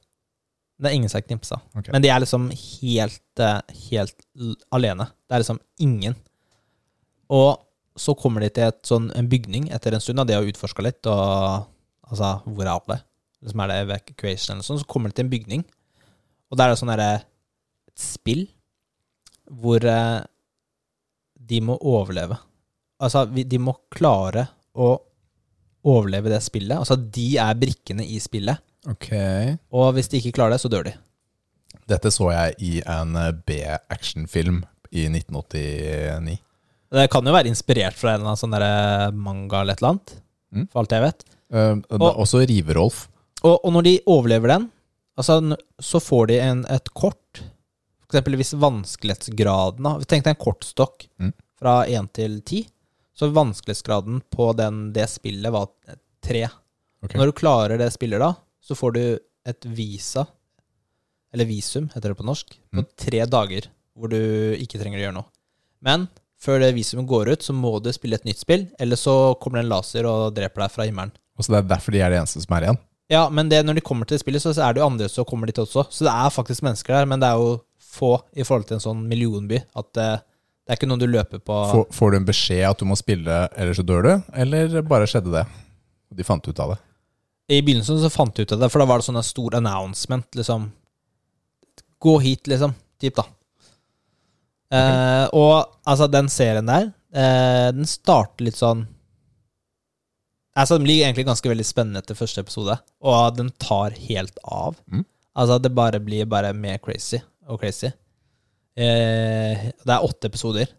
Det er ingen som har knipsa. Okay. Men de er liksom helt, eh, helt alene. Det er liksom ingen. Og så kommer de til sånn, en bygning etter en stund, og de har utforska litt, og altså, hvor er alle? Liksom er det evacuation eller sånn, så kommer de til en bygning, og der er det sånn derre et spill hvor eh, de må overleve. Altså, de må klare å overleve det spillet. Altså, de er brikkene i spillet, Ok. og hvis de ikke klarer det, så dør de. Dette så jeg i en eh, B-actionfilm i 1989. Det kan jo være inspirert fra en eller annen sånn der manga eller et eller annet. Mm. For alt jeg vet. Uh, Og- også Rive-Rolf. Og, og når de overlever den, altså, så får de en, et kort. For eksempel hvis vanskelighetsgraden da, Tenk deg en kortstokk Mm. fra 1 til 10. Så vanskelighetsgraden på den, det spillet var tre. Okay. Når du klarer det spillet da, så får du et visa, eller visum heter det på norsk, på Mm. tre dager hvor du ikke trenger å gjøre noe. Men før det visumet går ut, så må du spille et nytt spill, eller så kommer det en laser og dreper deg fra himmelen. Og så det er derfor de er de eneste som er igjen. Ja, men det, når de kommer til spillet, så er det jo andre som kommer dit også. Så det er faktisk mennesker der, men det er jo få i forhold til en sånn millionby. At det, det er ikke noe du løper på Får, får du en beskjed at du må spille, eller så dør du? Eller bare skjedde det? De fant ut av det. I begynnelsen så fant de ut av det, for da var det sånn en stor announcement, liksom. Gå hit, liksom. Typ, da. Eh, og altså, den serien der, eh, den starter litt sånn Altså, Den blir egentlig ganske veldig spennende etter første episode, og den tar helt av. Mm. Altså, det bare blir bare mer crazy og crazy. Eh, det er åtte episoder,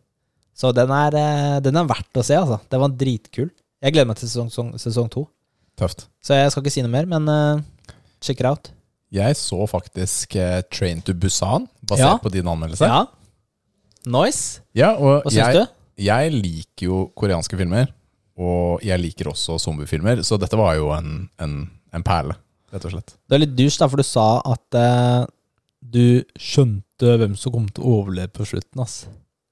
så den er, eh, den er verdt å se, altså. Den var dritkul. Jeg gleder meg til sesong, sesong, sesong to. Tøft. Så jeg skal ikke si noe mer, men eh, check it out. Jeg så faktisk eh, Train to Busan, basert Ja. på din anmeldelse. Ja. Nice. Ja, og Hva syns jeg, du? jeg liker jo koreanske filmer, og jeg liker også zombiefilmer, så dette var jo en, en, en perle, rett og slett. Det er litt dusj, da, for du sa at eh, du skjønte hvem som kom til å overleve på slutten, ass.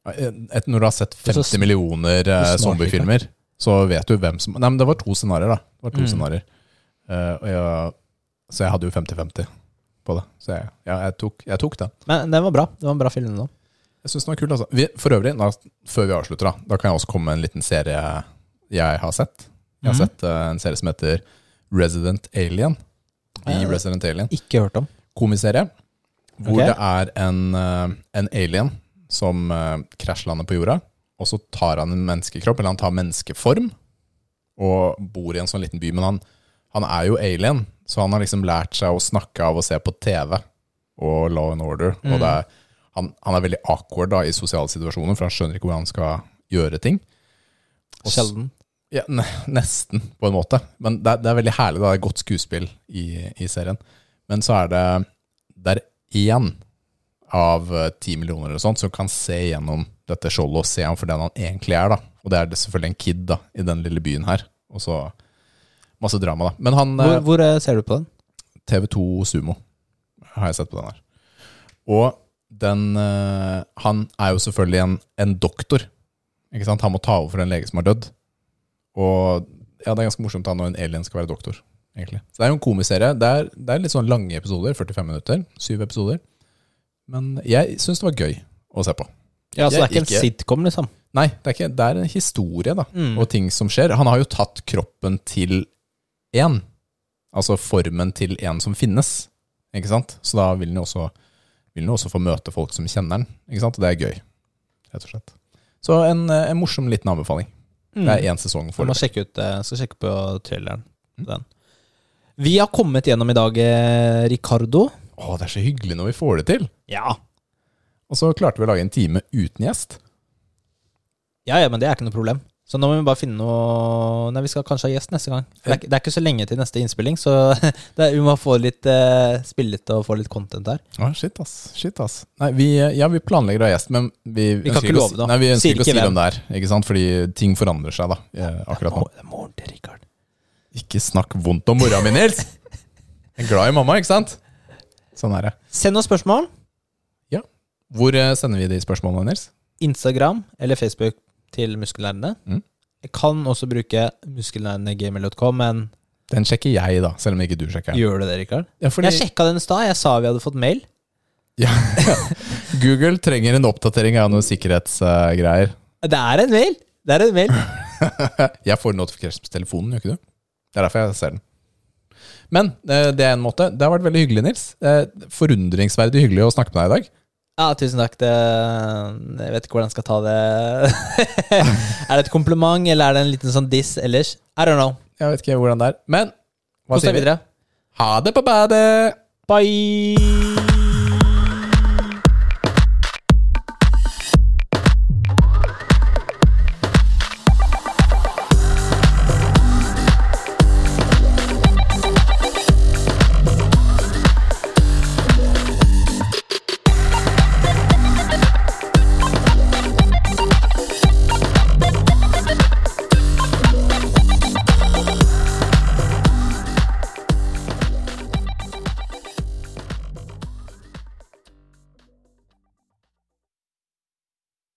Et, når du har sett er så 50 millioner eh, zombiefilmer, så vet du hvem som Nei, men det var to scenarioer, da. Det var to Mm. scenarioer. Eh, og jeg, så jeg hadde jo 50-50 på det. Så jeg, ja, jeg, tok, jeg tok den. Men den var bra. Det var en bra film Da. Jeg synes den var kul, altså. Vi, for øvrig, da, før vi avslutter, da, da kan jeg også komme med en liten serie jeg har sett. Jeg har mm. sett uh, en serie som heter Resident Alien. I Resident Alien. Ikke hørt om. Komiserie. Hvor okay. det er en, eh, en alien som eh, krasjlander på jorda. Og så tar han en menneskekropp, eller han tar menneskeform, og bor i en sånn liten by. Men han, han er jo alien, så han har liksom lært seg å snakke av å se på TV og Law and Order. Mm. Og er, han, han er veldig awkward da, i sosiale situasjoner, for han skjønner ikke hvordan han skal gjøre ting. Og Sjelden. Ja, ne, nesten, på en måte. Men det det er veldig herlig. Da. Det er godt skuespill i, i serien. Men så er det Det er én av eh, ti millioner eller sånt som kan se gjennom dette skjoldet og se ham for den han egentlig er. da. Og det er det selvfølgelig en kid da, i den lille byen her. Og så masse drama, da. Men han Hvor, eh, hvor eh, ser du på den? TV2 Sumo har jeg sett på den her. Og den Han er jo selvfølgelig en, en doktor. Ikke sant? Han må ta over for en lege som har dødd. Og ja, det er ganske morsomt da når en alien skal være doktor. Egentlig. Så det er jo en komiserie. Det er, det er litt sånn lange episoder, 45 minutter. Syv episoder. Men jeg syns det var gøy å se på. Ja, så det er ikke, ikke en sitcom, liksom? Nei, det er, ikke, det er en historie, da. Mm. Og ting som skjer. Han har jo tatt kroppen til én. Altså formen til en som finnes. Ikke sant? Så da vil han jo også, også få møte folk som kjenner han. Ikke sant? Og det er gøy, rett og slett. Så en, en morsom liten anbefaling. Mm. Det er én sesong for foreløpig. sjekke ut, eh, skal sjekke på traileren. Den. Den. Vi har kommet gjennom i dag, eh, Ricardo. Å, det er så hyggelig når vi får det til! Ja. Og så klarte vi å lage en time uten gjest. ja, ja, men det er ikke noe problem. Så nå må vi bare finne noe Nei, vi skal kanskje ha gjest neste gang. Det er, ikke- det er ikke så lenge til neste innspilling, så er, vi må få litt eh, spillet og få litt content her. Ah, shit, ass. Shit, ass. Nei, vi, ja, vi planlegger å ha gjest, men vi, Vi kan ikke love det. Nei, vi ønsker ikke å si hvem. hvem det er, ikke sant? fordi ting forandrer seg da, eh, akkurat nå. Det er moren til Rikard. Ikke snakk vondt om mora mi, Nils! Jeg er glad i mamma, ikke sant? Sånn er det. Send oss spørsmål. Ja. Hvor eh, sender vi de spørsmålene, Nils? Instagram eller Facebook til Muskelnerdene. Mm. Jeg kan også bruke muskelnerdene.gmail.com, men Den sjekker jeg, da, selv om ikke du sjekker den. gjør du det, Rikard? Ja, fordi Jeg sjekka den i stad. Jeg sa vi hadde fått mail. ja, Google trenger en oppdatering av noen sikkerhetsgreier. Det er en mail! Det er en mail. jeg får notification på telefonen, gjør ikke du? Det er derfor jeg ser den. Men eh, det er en måte. Det har vært veldig hyggelig, Nils. Eh, Forundringsverdig hyggelig å snakke med deg i dag. Ja, tusen takk. Det, jeg vet ikke hvordan jeg skal ta det. er det et kompliment, eller er det en liten sånn diss ellers? I don't know. Jeg vet ikke hvordan det er. Men hva Kos sier vi? videre. Ha det på badet! Bye!